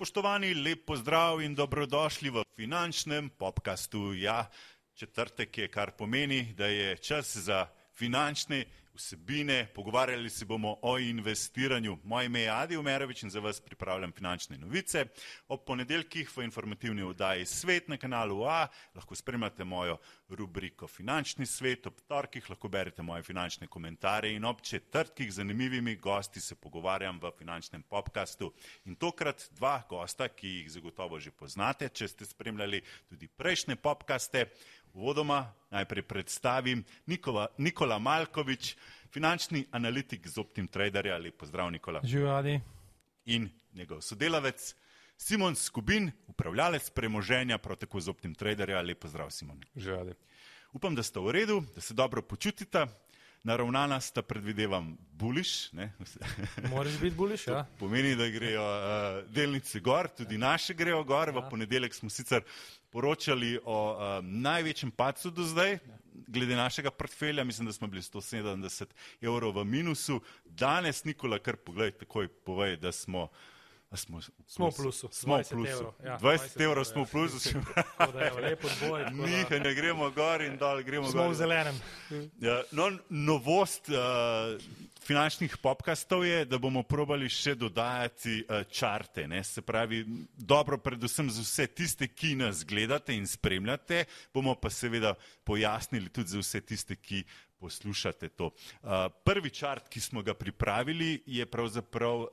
Spoštovani, lep pozdrav in dobrodošli v finančnem podkastu. Ja, četrtek je, kar pomeni, da je čas za finančne vsebine. Pogovarjali se bomo o investiranju. Moje ime je Adi Umerovič in za vas pripravljam finančne novice. Ob ponedeljkih v informativni oddaji Svet na kanalu A lahko spremljate mojo rubriko Finančni svet, ob torkih lahko berete moje finančne komentarje in ob četrtkih z zanimivimi gosti se pogovarjam v finančnem podkastu. In tokrat dva gosta, ki jih zagotovo že poznate, če ste spremljali tudi prejšnje podkaste. Uvodoma najprej predstavim Nikola, Nikola Malkovič, finančni analitik z Optim Traderja. Lep pozdrav, Nikola. Živali. In njegov sodelavec Simon Skubin, upravljalec premoženja, prav tako z Optim Traderja. Lep pozdrav, Simon. Živali. Upam, da ste v redu, da se dobro počutite. Naravnana sta, predvidevam, buliš. Moraš biti buliš. Ja. Pomeni, da grejo uh, delnice gor, tudi naše grejo gor. Ja. V ponedeljek smo sicer poročali o uh, največjem padcu do zdaj, glede našega portfelja, mislim, da smo bili 170 evrov v minusu. Danes, Nikola, kar pogledaj, takoj povej, da smo. Smo, smo v plusu. Smo v plusu. Ja, 20, 20 evrov smo v plusu. Nihaj ne gremo gor in dol, gremo smo gor. Smo v zelenem. Ja, no, novost uh, finančnih popkastov je, da bomo probali še dodajati uh, čarte. Ne? Se pravi, dobro predvsem za vse tiste, ki nas gledate in spremljate, bomo pa seveda pojasnili tudi za vse tiste, ki poslušate to. Uh, prvi čart, ki smo ga pripravili, je pravzaprav uh,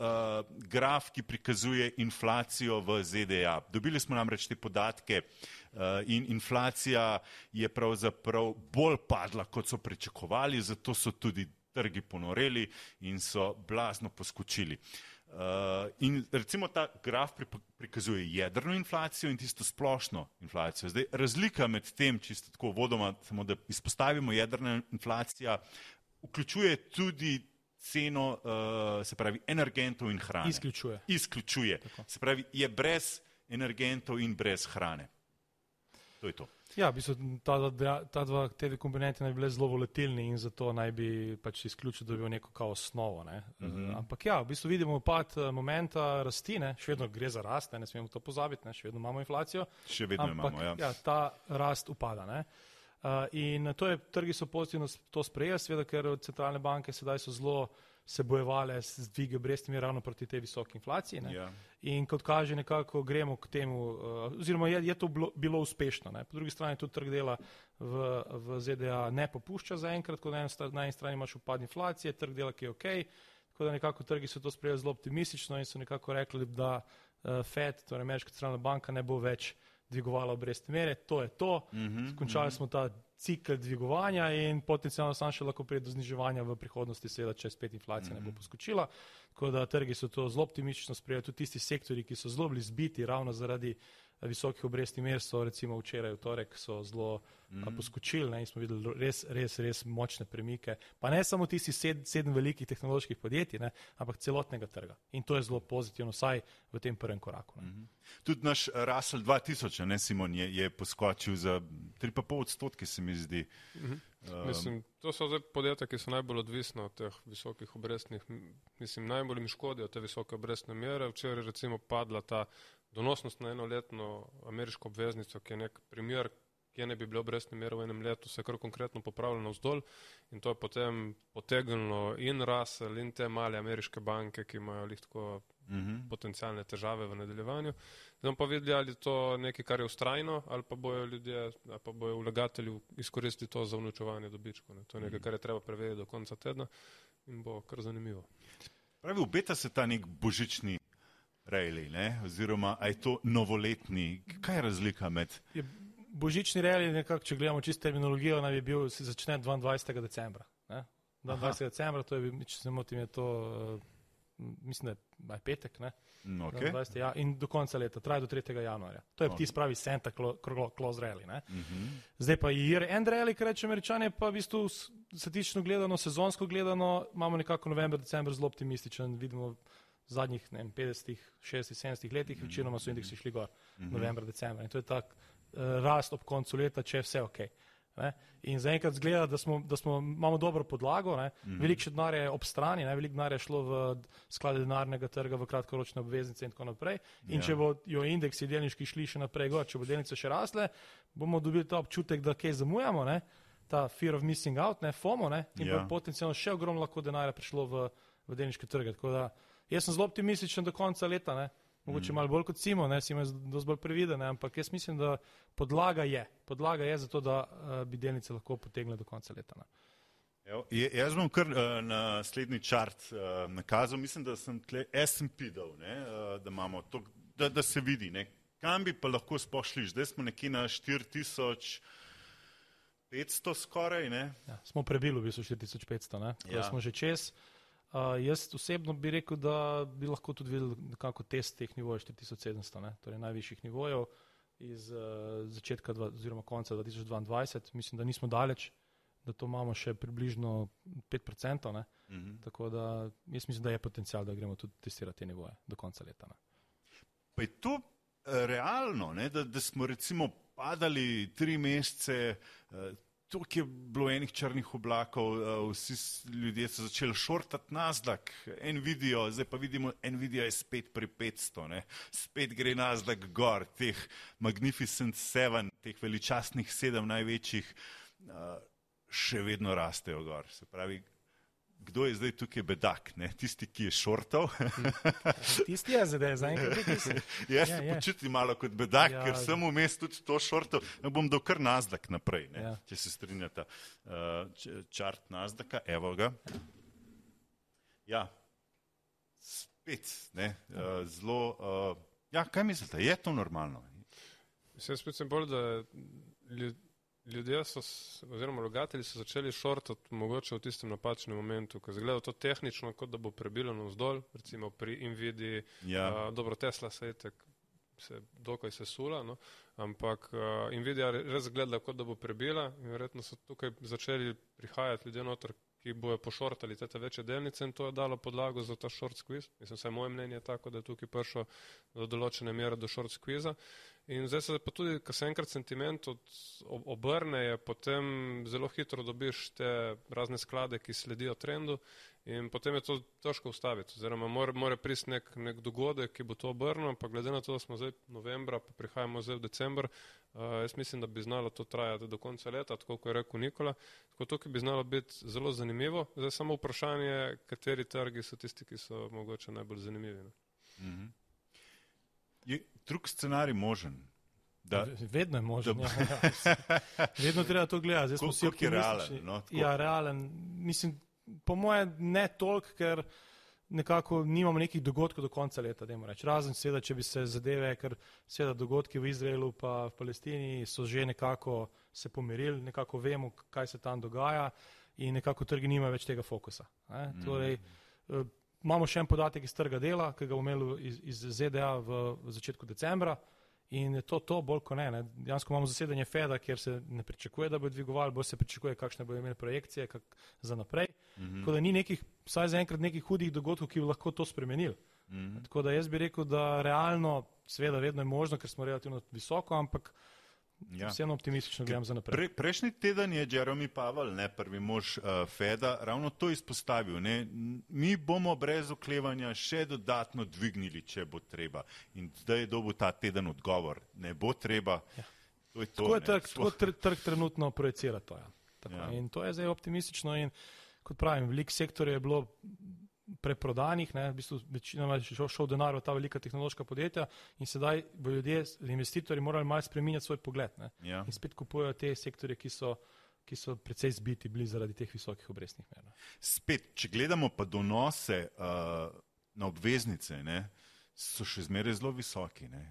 graf, ki prikazuje inflacijo v ZDA. Dobili smo namreč te podatke uh, in inflacija je pravzaprav bolj padla, kot so pričakovali, zato so tudi trgi ponoreli in so blazno poskočili. Uh, in recimo ta graf prikazuje jedrno inflacijo in tisto splošno inflacijo. Zdaj, razlika med tem, čisto tako vodoma, samo da izpostavimo, jedrna inflacija vključuje tudi ceno, uh, se pravi, energentov in hrane. Izključuje. Izključuje. Se pravi, je brez energentov in brez hrane. To je to. Ja, v bistvu ta, ta dva, te dve komponente naj bi bile zelo volatilni in zato naj bi pač izključno dobil neko kao osnovo. Ne. Mm -hmm. Ampak ja, v bistvu vidimo upad eh, momenta rasti, ne. še vedno gre za rast, ne, ne smemo to pozabiti, ne. še vedno imamo inflacijo. Še vedno ampak, imamo, ja. ja. Ta rast upada. Ne. Uh, in to je, trgi so pozitivno to sprejeli, seveda, ker centralne banke sedaj so zelo se bojevale z dvigom obrestmi ravno proti tej visoki inflaciji. Ja. In kot kaže, nekako gremo k temu, uh, oziroma je, je to bilo, bilo uspešno. Ne. Po drugi strani tudi trg dela v, v ZDA ne popušča zaenkrat, ko na, eni strani imaš upad inflacije, trg dela, ki je ok. Tako da nekako trgi so to sprejeli zelo optimistično in so nekako rekli, da uh, Fed, torej Ameriška centralna banka, ne bo več dvigovala obrestne mere. To je to. Mm -hmm, Skončali mm -hmm. smo ta cikl dvigovanja in potencialno sam še lahko pride do zniževanja v prihodnosti, seveda, če spet inflacija mm -hmm. ne bo mhm. poskočila. Tako da trgi so to zelo optimistično sprejeli, tudi tisti sektori, ki so zelo bili zbiti ravno zaradi visokih obrestnih mer, so recimo včeraj v torek so zelo mm -hmm. poskočili ne, in smo videli res, res, res močne premike. Pa ne samo tisti sed, sedem velikih tehnoloških podjetij, ne, ampak celotnega trga. In to je zelo pozitivno, vsaj v tem prvem koraku. Mm -hmm. Tudi naš Russell 2000, ne Simon, je, je poskočil za 3,5 odstotke, se mi zdi. Mm -hmm. um, mislim, to so zdaj podjetja, ki so najbolj odvisna od teh visokih obrestnih, mislim, najbolj jim škodijo te visoke obrestne mere. Včeraj recimo padla ta donosnost na enoletno ameriško obveznico, ki je nek primer, kje ne bi bile obrestne mere v enem letu, se je kar konkretno popravljeno vzdolj in to je potem potegnilo in Russell in te male ameriške banke, ki imajo lahko mm -hmm. potencijalne težave v nadaljevanju. Zdaj pa videli, ali je to nekaj, kar je ustrajno, ali pa bojo ljudje, ali pa bojo vlagatelji izkoristili to za vnučevanje dobičkov. Ne. To je nekaj, kar je treba preveriti do konca tedna in bo kar zanimivo. Pravi, obeta se ta nek božični rejli, oziroma je to novoletni. Kaj je razlika med? Je božični rejli, nekako, če gledamo čisto terminologijo, naj bi bil, se začne 22. decembra. Ne? 22. Aha. decembra, to je, če se motim, je to, uh, mislim, da je petek. Ne? No, okay. 20, ja, in do konca leta, traja do 3. januarja. To je no. ti spravi Santa Claus rally. Uh. -huh. Zdaj pa je end rally, kar reče američane, pa v bistvu statično gledano, sezonsko gledano, imamo nekako november, decembr zelo optimističen, vidimo v zadnjih ne, 50, 60, 70 letih, večinoma so indeksi šli gor, mm -hmm. novembra, decembra. In to je tak uh, rast ob koncu leta, če je vse ok. Uh, Ne? In zaenkrat zgleda, da, smo, da smo, imamo dobro podlago, mm -hmm. veliko še denarja je ob strani, ne? veliko denarja je šlo v sklade denarnega trga, v kratkoročne obveznice in tako naprej. In ja. če bodo indeksi delniški šli še naprej, gor, če bodo delnice še rasle, bomo dobili ta občutek, da kaj zamujamo, ne? ta fear of missing out, ne? FOMO, ne? in ja. potencialno še ogromno lahko denarja prišlo v, v delniške trge. Jaz sem zelo optimističen do konca leta. Ne? Mogoče mm. malo bolj kot Simo, ne, Simo je dosti bolj previden, ampak jaz mislim, da podlaga je. Podlaga je za to, da uh, bi delnice lahko potegle do konca leta. Ne. Evo, jaz bom kar uh, naslednji čart uh, nakazal. Mislim, da sem tle SMP dal, ne, uh, da imamo to, da, da se vidi. Ne. Kam bi pa lahko spošli? Zdaj smo nekje na 4500 skoraj. Ja, smo prebili v bistvu 4500, ja. smo že čez. Uh, jaz osebno bi rekel, da bi lahko tudi videl nekako test teh nivojev 4700, ne? torej najvišjih nivojev iz uh, začetka dva, oziroma konca 2022. Mislim, da nismo daleč, da to imamo še približno 5%. Mm -hmm. Tako da jaz mislim, da je potencial, da gremo tudi testirati te nivoje do konca leta. Ne? Pa je to eh, realno, da, da smo recimo padali tri mesece. Tukaj je bilo enih črnih oblakov, eh, vsi ljudje so začeli šortati nazdak, en video, zdaj pa vidimo, en video je spet pri 500, ne? spet gre nazdak gor, teh Magnificent Seven, teh veličastnih sedem največjih, eh, še vedno rastejo gor. Se pravi, kdo je zdaj tukaj bedak, ne? tisti, ki je šortal. tisti je zdaj, zaenkrat. Jaz se ja, počutim malo kot bedak, ja, ker sem vmes tudi to šortal. Ne bom dal kar nazdak naprej, ja. če se strinjata. Uh, čart nazdaka, evo ga. Ja, spet, ne, uh, zelo. Uh, ja, kaj mislite, je to normalno? Jaz spet sem bolj, da ljudje ljudje so, oziroma vlagatelji so začeli šortati mogoče v tistem napačnem momentu, ko zgleda to tehnično, kot da bo prebilo navzdol, recimo pri Nvidia, ja. uh, dobro Tesla se je tek, se dokaj sesula, no? ampak uh, Nvidia res gleda, kot da bo prebila in verjetno so tukaj začeli prihajati ljudje noter, ki bojo pošortali te, te večje delnice in to je dalo podlago za ta short squeeze. Mislim, vse moje mnenje je tako, da je tukaj prišlo do določene mere do short squeeza. In zdaj se pa tudi, ko se enkrat sentiment od, obrne, potem zelo hitro dobiš te razne sklade, ki sledijo trendu in potem je to težko ustaviti. Oziroma, mora, mora priti nek, nek dogodek, ki bo to obrnil, pa glede na to, da smo zdaj novembra, pa prihajamo zdaj v decembr, uh, jaz mislim, da bi znalo to trajati do konca leta, tako kot je rekel Nikola. Tako to, ki bi znalo biti zelo zanimivo. Zdaj samo vprašanje, kateri trgi so tisti, ki so mogoče najbolj zanimivi. Mm -hmm. Je drug scenarij možen? Da, vedno je možen. Da, ja, ja. Vedno treba to gledati. Zdaj smo vsi optimistični. Realen, no, ja, realen. Mislim, po mojem, ne toliko, ker nekako nimamo nekih dogodkov do konca leta. Razen seveda, če bi se zadeve, ker seveda dogodki v Izraelu pa v Palestini so že nekako se pomirili, nekako vemo, kaj se tam dogaja in nekako trgi nimajo več tega fokusa. Mm. Torej, eh, imamo še en podatek iz trga dela, ki ga bomo imeli iz, iz ZDA v, v začetku decembra. In je to, to bolj kot ne. ne. Dejansko imamo zasedanje FED-a, kjer se ne pričakuje, da bo dvigoval, bolj se pričakuje, kakšne bodo imeli projekcije kak, za naprej. Mm -hmm. Tako da ni nekih, vsaj zaenkrat, nekih hudih dogodkov, ki bi lahko to spremenili. Mm -hmm. Tako da jaz bi rekel, da realno, seveda, vedno je možno, ker smo relativno visoko, ampak Ja. Vseeno optimistično gledam za naprej. Pre, prejšnji teden je Jeremy Pavel, ne prvi mož uh, Feda, ravno to izpostavil. Ne? Mi bomo brez oklevanja še dodatno dvignili, če bo treba. In zdaj je dobil ta teden odgovor. Ne bo treba. Ja. To je to, tako je trg, tako tr, trg trenutno projicira to. Ja. Ja. In to je zdaj optimistično. In kot pravim, velik sektor je bilo preprodanih, ne, v bistvu večinoma je šel, šel denar v ta velika tehnološka podjetja in sedaj bo ljudje, investitorji morali malo spreminjati svoj pogled ne, ja. in spet kupujejo te sektorje, ki so, ki so precej zbiti bili zaradi teh visokih obrestnih mer. Spet, če gledamo pa donose uh, na obveznice, ne, so še zmeraj zelo visoki. Ne.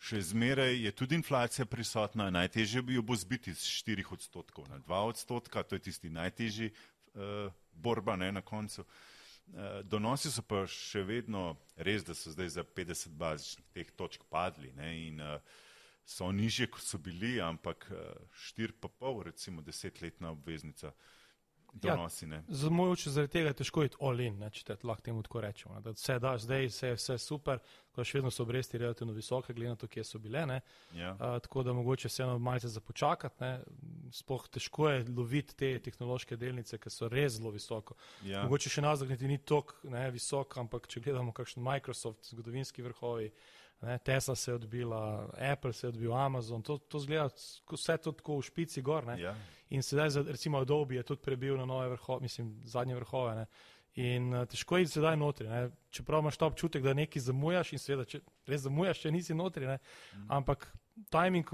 Še zmeraj je tudi inflacija prisotna, najtežje bi jo bo zbiti z 4 odstotkov na 2 odstotka, to je tisti najtežji uh, borba ne, na koncu. Uh, donosi so pa še vedno res, da so zdaj za 50 bazičnih teh točk padli ne, in uh, so nižje, kot so bili, ampak uh, eh, 4,5, recimo desetletna obveznica, donosi. Ja, za moj oči zaradi tega je težko iti all-in, če te lahko temu tako rečemo. Da vse daš zdaj, vse je vse super, ko še vedno so obresti relativno visoke, glede na to, kje so bile. Ja. Uh, tako da mogoče vseeno malce započakati. Sploh težko je loviti te tehnološke delnice, ki so res zelo visoko. Ja. Mogoče še nazaj niti ni tako visok, ampak če gledamo kakšen Microsoft, zgodovinski vrhovi. Ne, Tesla se je odbila, Apple se je odbil, Amazon, to, to zgleda vse to tako v špici gor. Ja. In sedaj, recimo, Adobe je tudi prebil na nove vrhove, mislim, zadnje vrhove. Ne. In uh, težko je sedaj notri. Ne. Čeprav imaš ta občutek, da nekaj zamujaš in seveda, če res zamujaš, če nisi notri. Mm. Ampak timing,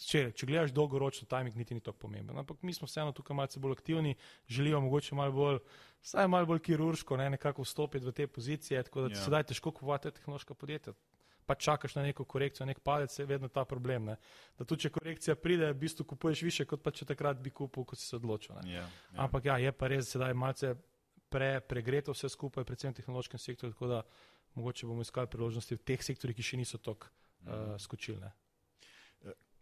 če, če gledaš dolgoročno, timing niti ni tako pomemben. Ampak mi smo vseeno tukaj malce bolj aktivni, želimo mogoče malo bolj, vsaj malo bolj kirurško, ne, nekako vstopiti v te pozicije, tako da ja. sedaj težko kupovati tehnološka podjetja pa čakaš na neko korekcijo, nek palec, je vedno ta problem. Ne? Da tudi če korekcija pride, v bistvu kupuješ više, kot pa če takrat bi kupil, ko si se odločil. Ja, ja. Ampak ja, je pa res sedaj malce pre, pregreto vse skupaj, predvsem v tehnološkem sektorju, tako da mogoče bomo iskali priložnosti v teh sektorjih, ki še niso tako uh, skočilne.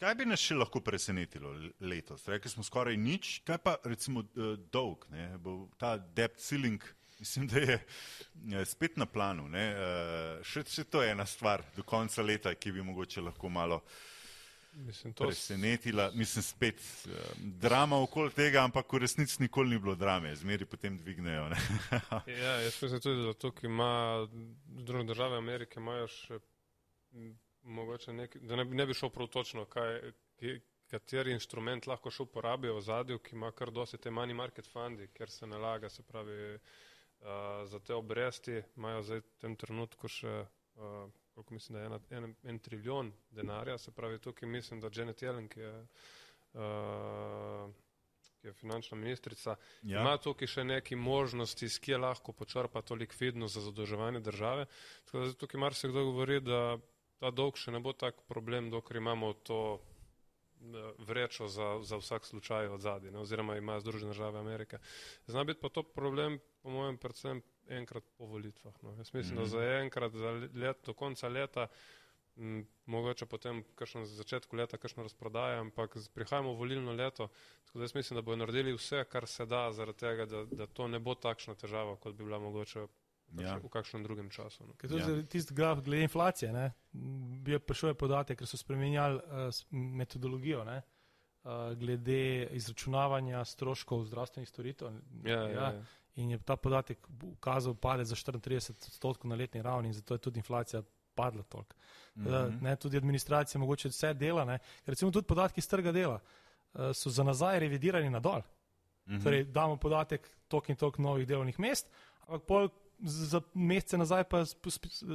Kaj bi nas še lahko presenetilo letos? Rekli smo skoraj nič, kaj pa recimo dolg, ne? bo ta debt ceiling Mislim, da je spet na planu. Uh, še, še to je ena stvar do konca leta, ki bi mogoče lahko malo Mislim, presenetila. Mislim, spet uh, drama okoli tega, ampak v resnici nikoli ni bilo drame, zmeri potem dvignejo. ja, jaz mislim tudi, da tukaj ima druge države Amerike, imajo še mogoče nekaj, da ne bi, ne bi šel prav točno, kaj, kateri instrument lahko še uporabijo v zadju, ki ima kar dosti te money market fundi, ker se nalaga, se pravi. Uh, za te obresti imajo zdaj v tem trenutku še, uh, koliko mislim, da je ena, en, en trilijon denarja, se pravi tukaj mislim, da Janet Yellen, ki je, uh, ki je finančna ministrica, ja. ima tukaj še neki možnosti, s kje lahko počrpa to likvidnost za zadolževanje države. Tako da tukaj mar se kdo govori, da ta dolg še ne bo tak problem, dokler imamo to vrečo za, za vsak slučaj od zadnje, oziroma ima Združene države Amerike. Zna biti pa to problem, po mojem, predvsem enkrat po volitvah. No. Jaz mislim, mm -hmm. da za enkrat, za let, do konca leta, m, mogoče potem kakšno začetku leta, kakšno razprodaja, ampak prihajamo v volilno leto, tako da jaz mislim, da bodo naredili vse, kar se da, zaradi tega, da, da to ne bo takšna težava, kot bi bila mogoče ja. v kakšnem drugem času. No. Ja. Tisti graf glede inflacije, ne, bi prišel podatek, ker so spremenjali uh, metodologijo ne, uh, glede izračunavanja stroškov zdravstvenih storitev. Ja, ja, ja. Ja. In je ta podatek ukazal padec za 34 odstotkov na letni ravni in zato je tudi inflacija padla toliko. Mm -hmm. Tudi administracija mogoče vse dela, ne. recimo tudi podatki iz trga dela uh, so za nazaj revidirani na dol. Mm -hmm. Torej, damo podatek tok in tok novih delovnih mest, ampak pol za mesece nazaj pa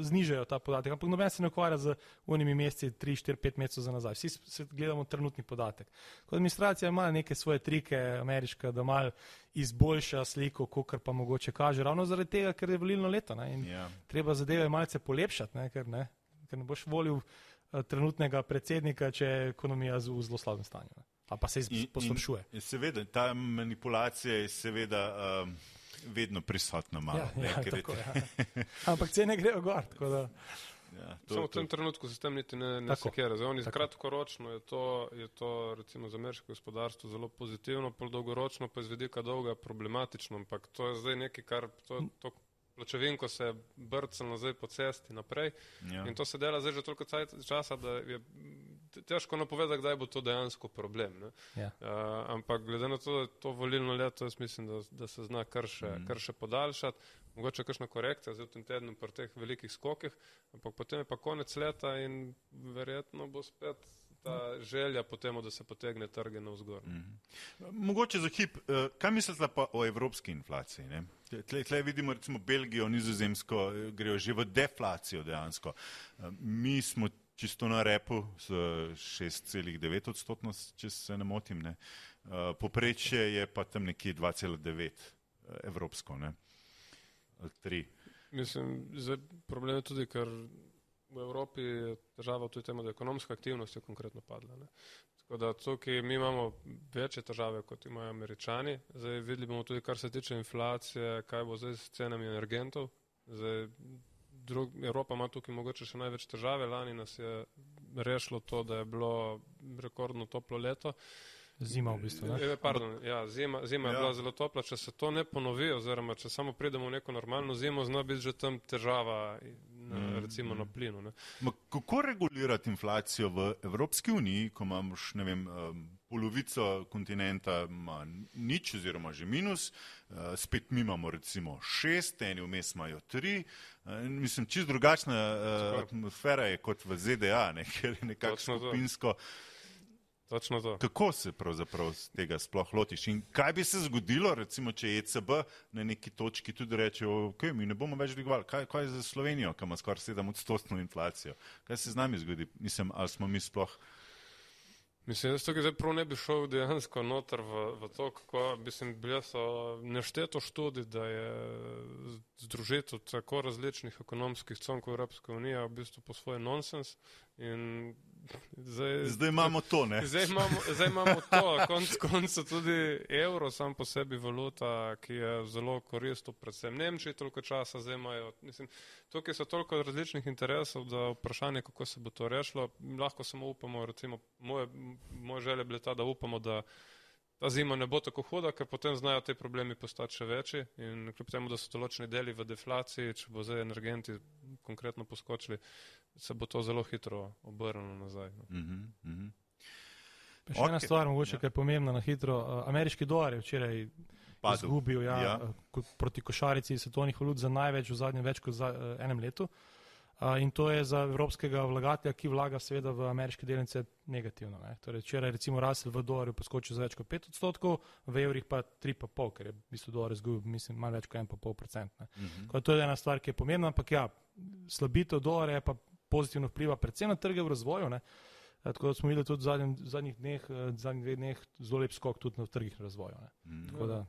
znižajo ta podatek. Ampak noben se ne ukvarja z unimi meseci, 3, 4, 5 mesecev za nazaj. Vsi se gledamo trenutni podatek. Kot administracija ima neke svoje trike, ameriška, da mal izboljša sliko, kot pa mogoče kaže. Ravno zaradi tega, ker je volilno leto ne? in yeah. Ja. treba zadeve malce polepšati, ne? Ker, ne? ker ne boš volil uh, trenutnega predsednika, če je ekonomija v zelo slabem stanju. Ne? A pa se izposlabšuje. Seveda, ta manipulacija je seveda. Um, vedno prisotno malo. Ja, ja, tako, ja. Ampak cene grejo gor. Ja, to, Samo v tem trenutku se s tem niti ne, ne sekira. Zdaj, oni kratkoročno je to, je to recimo za ameriško gospodarstvo zelo pozitivno, pol dolgoročno pa iz vedika dolga problematično, ampak to je zdaj nekaj, kar to, to pločevinko se brca nazaj po cesti naprej ja. in to se dela zdaj že toliko časa, da je težko napovedati, kdaj bo to dejansko problem. Ja. Uh, ampak glede na to, da je to volilno leto, jaz mislim, da, da se zna kar še, mm. kar še podaljšati. Mogoče kakšna korekcija zdaj v tem tednu pri teh velikih skokih, ampak potem je pa konec leta in verjetno bo spet ta želja potem, da se potegne trge na vzgor. Mm -hmm. Mogoče za hip, uh, kaj mislite pa o evropski inflaciji? Tle, tle vidimo recimo Belgijo, Nizozemsko, eh, grejo že v deflacijo dejansko. Mi smo čisto na repu z 6,9 odstotno, če se ne motim. Ne. Uh, poprečje je pa tam nekje 2,9 evropsko, ne. 3. Mislim, problem je tudi, ker v Evropi je težava tudi temu, da ekonomska aktivnost je konkretno padla. Ne. Tako da tukaj mi imamo večje težave, kot imajo američani. Zdaj videli bomo tudi, kar se tiče inflacije, kaj bo zdaj s cenami energentov. Zdaj, drug, Evropa ima tukaj mogoče še največ težave. Lani nas je rešilo to, da je bilo rekordno toplo leto. Zima v bistvu. Ne? E, pardon, ja, zima, zima ja. je bila zelo topla. Če se to ne ponovi, oziroma če samo pridemo v neko normalno zimo, zna biti že tam težava, na, mm. recimo na plinu. Ma, kako regulirati inflacijo v Evropski uniji, ko imamo ne vem, polovico kontinenta, ima nič oziroma že minus, spet mi imamo recimo šest, eni vmes imajo tri. Mislim, čist drugačna atmosfera je kot v ZDA, ne, ker je nekako skupinsko. To. Točno to. Kako se pravzaprav tega sploh lotiš in kaj bi se zgodilo, recimo, če ECB na neki točki tudi reče, ok, mi ne bomo več dvigovali, kaj, kaj je za Slovenijo, kam ima skoraj 7 odstotno inflacijo, kaj se z nami zgodi, mislim, ali smo mi sploh. Mislim, da tukaj prav ne bi šel dejansko noter v, v to, kako bi se bile nešteto študij, da je združitev tako različnih ekonomskih con kot Evropska unija v bistvu po svoje nonsens in Zdaj, zdaj imamo to, ne? Zdaj imamo, zdaj imamo to, konc konca tudi evro, sam po sebi valuta, ki je zelo koristil, predvsem Nemčiji, toliko časa zdaj imajo. Mislim, tukaj so toliko različnih interesov, da vprašanje, kako se bo to rešilo, lahko samo upamo, recimo, moje, moje želje bile ta, da upamo, da ta zima ne bo tako huda, ker potem znajo te problemi postati še večji in kljub temu, da so določeni deli v deflaciji, če bo zdaj energenti konkretno poskočili, se bo to zelo hitro obrnilo nazaj. No. Uh -huh, uh -huh. Še okay. ena stvar, mogoče, ja. ki je pomembna na hitro. Uh, ameriški dolar je včeraj izgubil ja, ja. Uh, proti košarici svetovnih valut za največ v zadnjem več kot za, uh, enem letu. Uh, in to je za evropskega vlagatelja, ki vlaga seveda v ameriške delnice negativno. Ne. Torej, včeraj recimo rasel v dolarju poskočil za več kot 5 odstotkov, v evrih pa 3,5, ker je v bistvu dolar izgubil, mislim, malo več kot 1,5 procent. Uh -huh. To je ena stvar, ki je pomembna, ampak ja, slabitev dolarja pa pozitivno vpliva, predvsem na trge v razvoju. Ne? Eh, tako da smo videli tudi v zadnjih, zadnjih dneh, eh, zadnjih dveh dneh zelo lep skok tudi na trgih razvoja. Mm. Tako da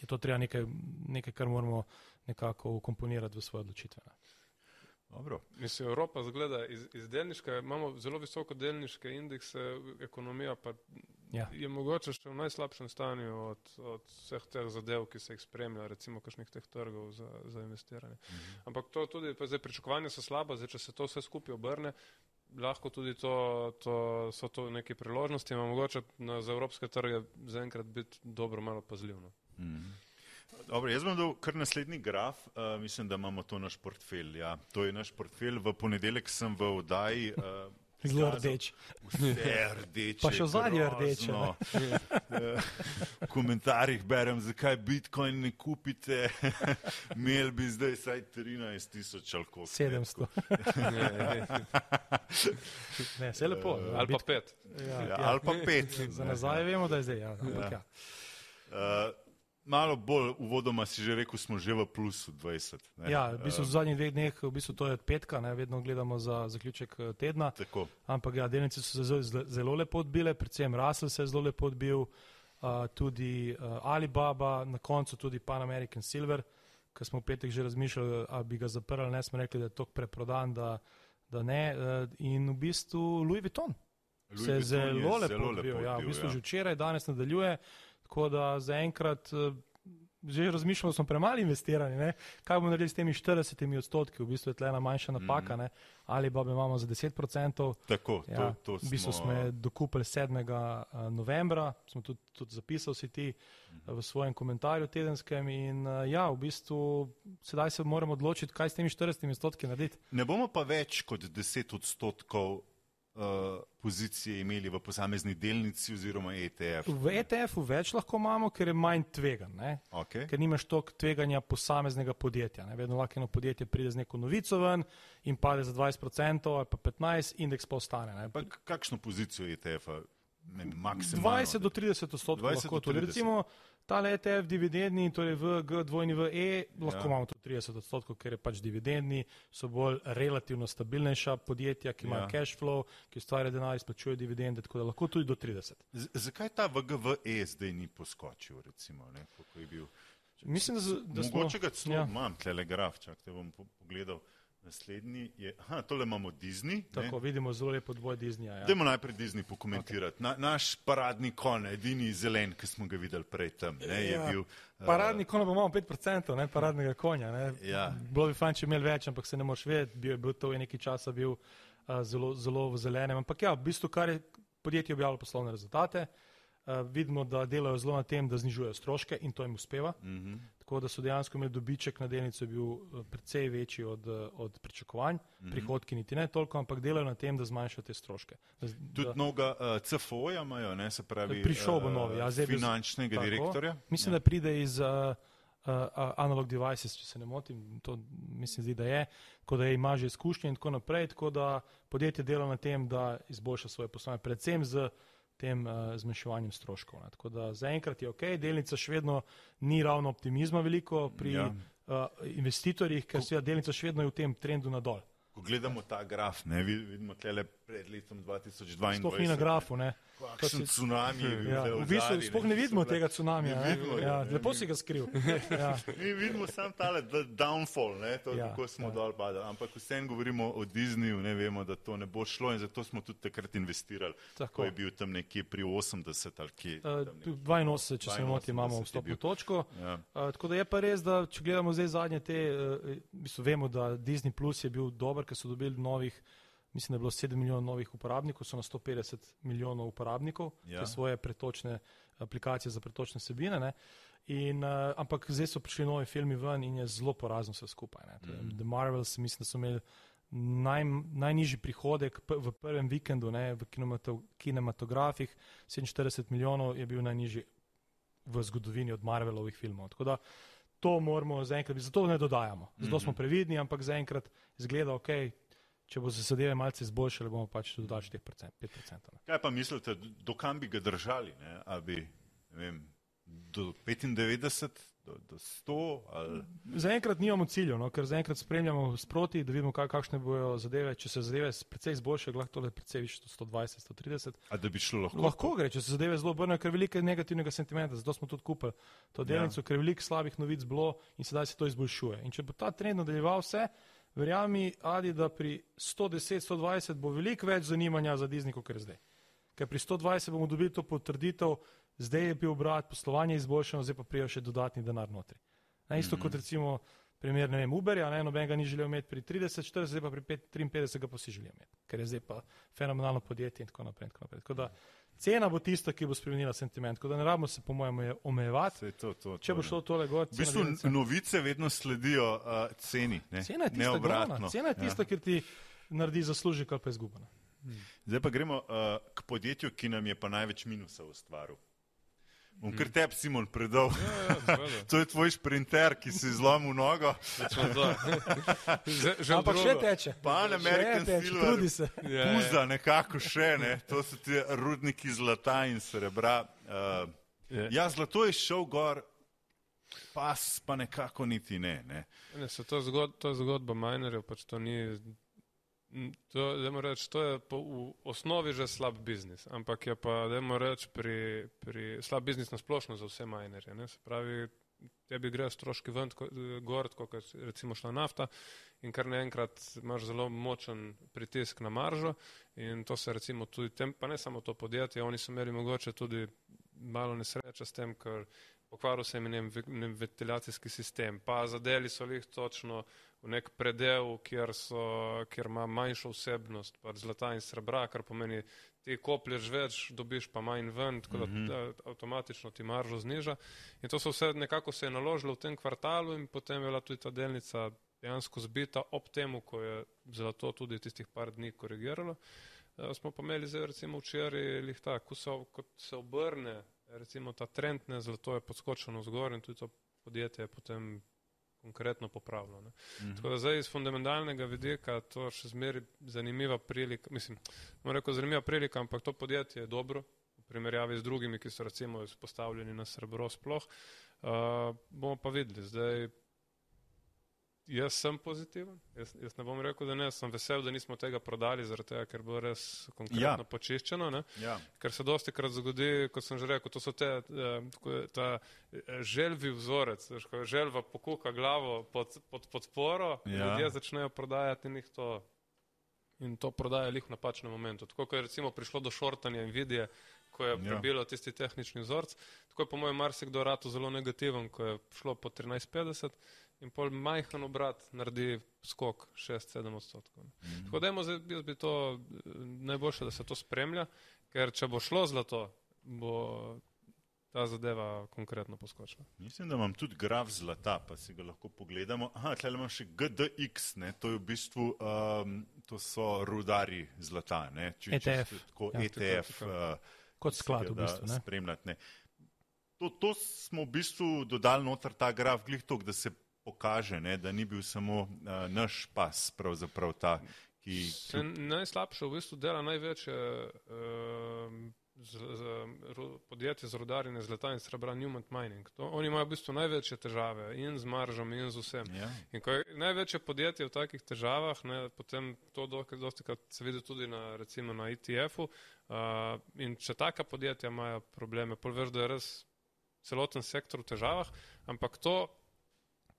je to treba nekaj, nekaj, kar moramo nekako ukomponirati v svoje odločitve. Ne? Dobro. Mislim, Evropa zgleda iz, iz delniške, imamo zelo visoko delniške indekse, ekonomija pa ja. je mogoče še v najslabšem stanju od, od vseh teh zadev, ki se jih spremlja, recimo kakšnih teh trgov za, za investiranje. Mhm. Ampak to tudi, pa zdaj pričakovanja so slaba, zdaj če se to vse skupaj obrne, lahko tudi to, to so to neke priložnosti, ima mogoče na, za evropske trge zaenkrat biti dobro malo pazljivno. Mhm. Dobro, jaz bom dal kar naslednji graf, uh, mislim, da imamo to naš portfelj. Ja. To je naš portfelj, v ponedeljek sem v oddaji. Uh, Zelo rdeč. Vse rdeče. Pa še zadnje rdeče. V komentarjih berem, zakaj Bitcoin ne kupite. Imel bi zdaj saj 13 tisoč ali koliko. 700. ne, vse lepo. Uh, ali pa 5. Ja, ja, ali pa 5. Za nazaj vemo, da je zdaj. Ja, ampak, ja. Ja. Uh, malo bolj uvodoma si že rekel, smo že v plusu 20. Ne? Ja, v bistvu v zadnjih dveh dneh, v bistvu to je petka, ne? vedno gledamo za zaključek eh, tedna. Tako. Ampak ja, delnice so se zelo, zelo lepo odbile, predvsem Russell se je zelo lepo odbil, uh, tudi uh, Alibaba, na koncu tudi Pan American Silver, ki smo v petek že razmišljali, ali bi ga zaprli, ne smo rekli, da je tok preprodan, da, da ne. Uh, in v bistvu Louis Vuitton. Louis se je zelo lepo odbil, ja, v bistvu ja. že včeraj, danes nadaljuje. Tako da zaenkrat eh, že razmišljamo, da smo premalo investirani. Ne? Kaj bomo naredili s temi 40 odstotki, v bistvu je tle ena manjša napaka, mm. ali pa imamo za 10 odstotkov. Tako, ja, to, to v bistvu smo dokupili 7. Eh, novembra, smo tudi, tudi zapisali si ti mm. v svojem komentarju tedenskem in ja, v bistvu sedaj se moramo odločiti, kaj s temi 40 odstotki narediti. Ne bomo pa več kot 10 odstotkov uh, pozicije imeli v posamezni delnici oziroma ETF? V ETF-u več lahko imamo, ker je manj tvegan, okay. ker nimaš toliko tveganja posameznega podjetja. Ne? Vedno lahko eno podjetje pride z neko novico ven in pade za 20% ali pa 15%, indeks pa ostane. Pa kakšno pozicijo ETF-a? 20 do 30 odstotkov lahko tudi. Recimo, ta ETF dividendni, torej v G2 v E, lahko ja. imamo tudi 30 odstotkov, ker je pač dividendni, so bolj relativno stabilnejša podjetja, ki imajo ja. cash flow, ki ustvarjajo denar, izplačujejo dividende, tako da lahko tudi do 30. Z zakaj ta VGVE zdaj ni poskočil, recimo, ne, kako je bil? Mislim, da, da Mogoče smo, ga celo ja. imam, telegraf, čak te bom pogledal. Naslednji je, aha, tole imamo Disney. Tako, ne? vidimo zelo lepo dvoj Disneya. Ja. Dajmo najprej Disney pokomentirati. Okay. Na, naš paradni kon, edini zelen, ki smo ga videli prej tam. Ne, ja. bil, uh, paradni kon pa imamo 5%, ne, paradnega konja. Ja. Bilo bi fajn, če imeli več, ampak se ne moš vedeti, bil je bil to v neki časa bil uh, zelo, zelo v zelenem. Ampak ja, v bistvu, kar je podjetje objavilo poslovne rezultate, Uh, vidimo, da delajo zelo na tem, da znižujejo stroške in to jim uspeva. Mm -hmm. Tako da so dejansko imeli dobiček na delnico bil uh, precej večji od, uh, od pričakovanj, mm -hmm. prihodki niti ne toliko, ampak delajo na tem, da zmanjšajo te stroške. Tudi mnoga uh, CFO-ja imajo, ne se pravi. Prišel bo novi, ja, zdaj finančnega tako, direktorja. Mislim, ja. da pride iz uh, uh, Analog Devices, če se ne motim, to mislim, zdi, da je, tako da ima že izkušnje in tako naprej, tako da podjetje dela na tem, da izboljša svoje poslovanje, predvsem z tem uh, zmanjševanjem stroškov. Ne. Tako da zaenkrat je ok, delnica še vedno ni ravno optimizma veliko pri ja. uh, investitorjih, ker se delnica še vedno je v tem trendu nadol. Ko gledamo ta graf, ne, vidimo tle pred letom 2022. Sploh ni na grafu, ne. Kakšen tsunami je ja, v bistvu sploh ne vidimo tega tsunamija. Ne vidimo, ja, ne, lepo si ga skril. ja. Mi vidimo samo tale downfall, ne, to, ja, kako smo ja. dol padali. Ampak vsem govorimo o Disneyju, ne vemo, da to ne bo šlo in zato smo tudi takrat investirali. Tako. Ko je bil tam nekje pri 80 ali kje. Uh, 82, če se ne motim, imamo vstopno točko. Ja. Uh, tako da je pa res, da če gledamo zdaj zadnje te, uh, mislim, vemo, da Disney Plus je bil dober, ker so dobili novih mislim, da je bilo 7 milijonov novih uporabnikov, so na 150 milijonov uporabnikov, ja. te svoje pretočne aplikacije za pretočne sebine. In, uh, ampak zdaj so prišli novi filmi ven in je zelo porazno vse skupaj. Mm. The Marvels, mislim, da so imeli naj, najnižji prihodek v prvem vikendu ne, v kinematografih, 47 milijonov je bil najnižji v zgodovini od Marvelovih filmov. Tako da to moramo zaenkrat, zato ne dodajamo. Zato smo previdni, ampak zaenkrat zgleda ok, če bo se zadeve malce izboljšale, bomo pač tudi dodali 5%. Kaj pa mislite, do kam bi ga držali? Bi, vem, do 95, do, do 100? Ali... Zaenkrat nimamo ciljev, no, ker zaenkrat spremljamo sproti, da vidimo, kakšne bojo zadeve. Če se zadeve precej izboljšajo, lahko tole precej više 120, 130. A da bi šlo lahko? Lahko gre, če se zadeve zelo obrnejo, ker je veliko negativnega sentimenta, zato smo tudi kupili to delnico, ja. ker je veliko slabih novic bilo in sedaj se to izboljšuje. In če bo ta trend nadaljeval vse, verjami, Adi, da pri 110-120 bo veliko več zanimanja za Disney, kot je zdaj. Ker pri 120 bomo dobili to potrditev, zdaj je bil obrat, poslovanje izboljšano, zdaj pa prijo še dodatni denar notri. Na isto mm -hmm. kot recimo primer, ne vem, Uberja, ne, noben ga ni želel imeti pri 30, 40, zdaj pa pri 53 ga pa si želijo imeti, ker je zdaj pa fenomenalno podjetje in tako naprej. In tako naprej. Tako da, cena bo tista, ki bo spremenila sentiment. Tako da ne rabimo se, po mojem, omejevati. To, to, Če bo šlo tole gor. V bistvu novice vedno sledijo uh, ceni. Ne? Cena je tista, glavna. Cena je tista, ja. ker ti naredi zaslužek ali pa izgubena. Hmm. Zdaj pa gremo uh, k podjetju, ki nam je pa največ minusa ustvaril. Bom kar tebi, Simon, predal. Ja, ja, to je tvoj sprinter, ki si zlomil nogo. Že Ampak še teče. Pan American Silver. Trudi se. Ja, Puza nekako še, ne. To so ti rudniki zlata in srebra. Uh, ja, zlato je šel gor, pas pa nekako niti ne. ne. ne to, je zgod, to je zgodba minerjev, pač to ni To, reč, to je po, v osnovi že slab biznis, ampak je pa, da reč, pri, pri slab biznis na splošno za vse minerje. Se pravi, tebi gre stroški ven, gor, kot je recimo šla nafta in kar naenkrat imaš zelo močen pritisk na maržo in to se recimo tudi tem, pa ne samo to podjetje, oni so imeli mogoče tudi malo nesreča s tem, ker pokvaril se jim ventilacijski sistem, pa zadeli so jih točno v nek predel, kjer, so, kjer ima manjšo vsebnost pač zlata in srebra, kar pomeni, ti koplješ več, dobiš pa manj ven, tako da, mm -hmm. avtomatično ti maržo zniža. In to so vse nekako se je naložilo v tem kvartalu in potem je bila tudi ta delnica dejansko zbita ob temu, ko je zlato tudi tistih par dni korigiralo. Uh, smo pa imeli zdaj recimo včeraj lihta, ko se, ko se obrne recimo ta trend, ne, zlato je podskočeno vzgor in tudi to podjetje je potem konkretno popravilo. Mm -hmm. Tako da zdaj iz fundamentalnega vidika to še zmeri zanimiva prilika, mislim, moram reči zanimiva prilika, ampak to podjetje je dobro v primerjavi z drugimi, ki so recimo izpostavljeni na srebro sploh. Uh, bomo pa videli, zdaj Jaz sem pozitiven, jaz, jaz ne bom rekel, da ne, sem vesel, da nismo tega prodali, tega, ker bo res konkretno ja. počiščeno. Ja. Ker se dosti krat zgodi, kot sem že rekel, to so te, eh, ta eh, želvi vzorec, ko želva pokuka glavo pod, pod podporo, ja. ljudje začnejo prodajati in jih to, in to prodajo lih v napačnem momentu. Tako kot je recimo prišlo do šortanja in vidje, ko je ja. prebilo tisti tehnični vzorc, tako je po mojem marsikdo ratu zelo negativen, ko je šlo po 1350 in pol majhen obrat naredi skok 6-7 odstotkov. Mm -hmm. Tako da jaz bi to najboljše, da se to spremlja, ker če bo šlo zlato bo ta zadeva konkretno poskočila. Mislim, da imam tudi graf zlata, pa si ga lahko pogledamo. Aha, tle imam še GDX, ne? to je v bistvu, um, to so rudari zlata, ne? Če, ETF. Če tako, ja, ETF. Tako, uh, Kot sklad v bistvu. Ne? Spremljati, ne? To, to smo v bistvu dodali noter ta graf, glih tok, da se pokaže, ne? da ni bil samo uh, naš pas, pravzaprav ta, ki. ki... Najslabše v bistvu dela največje. Uh, z, z, podjetje za rodarjenje zlata in srebra Newman Mining. To, oni imajo v bistvu največje težave in z maržami in z vsem. Ja. In ko je največje podjetje v takih težavah, ne, potem to dosti krat se vidi tudi na, recimo na ETF-u uh, in če taka podjetja imajo probleme, pol veš, da je res celoten sektor v težavah, ampak to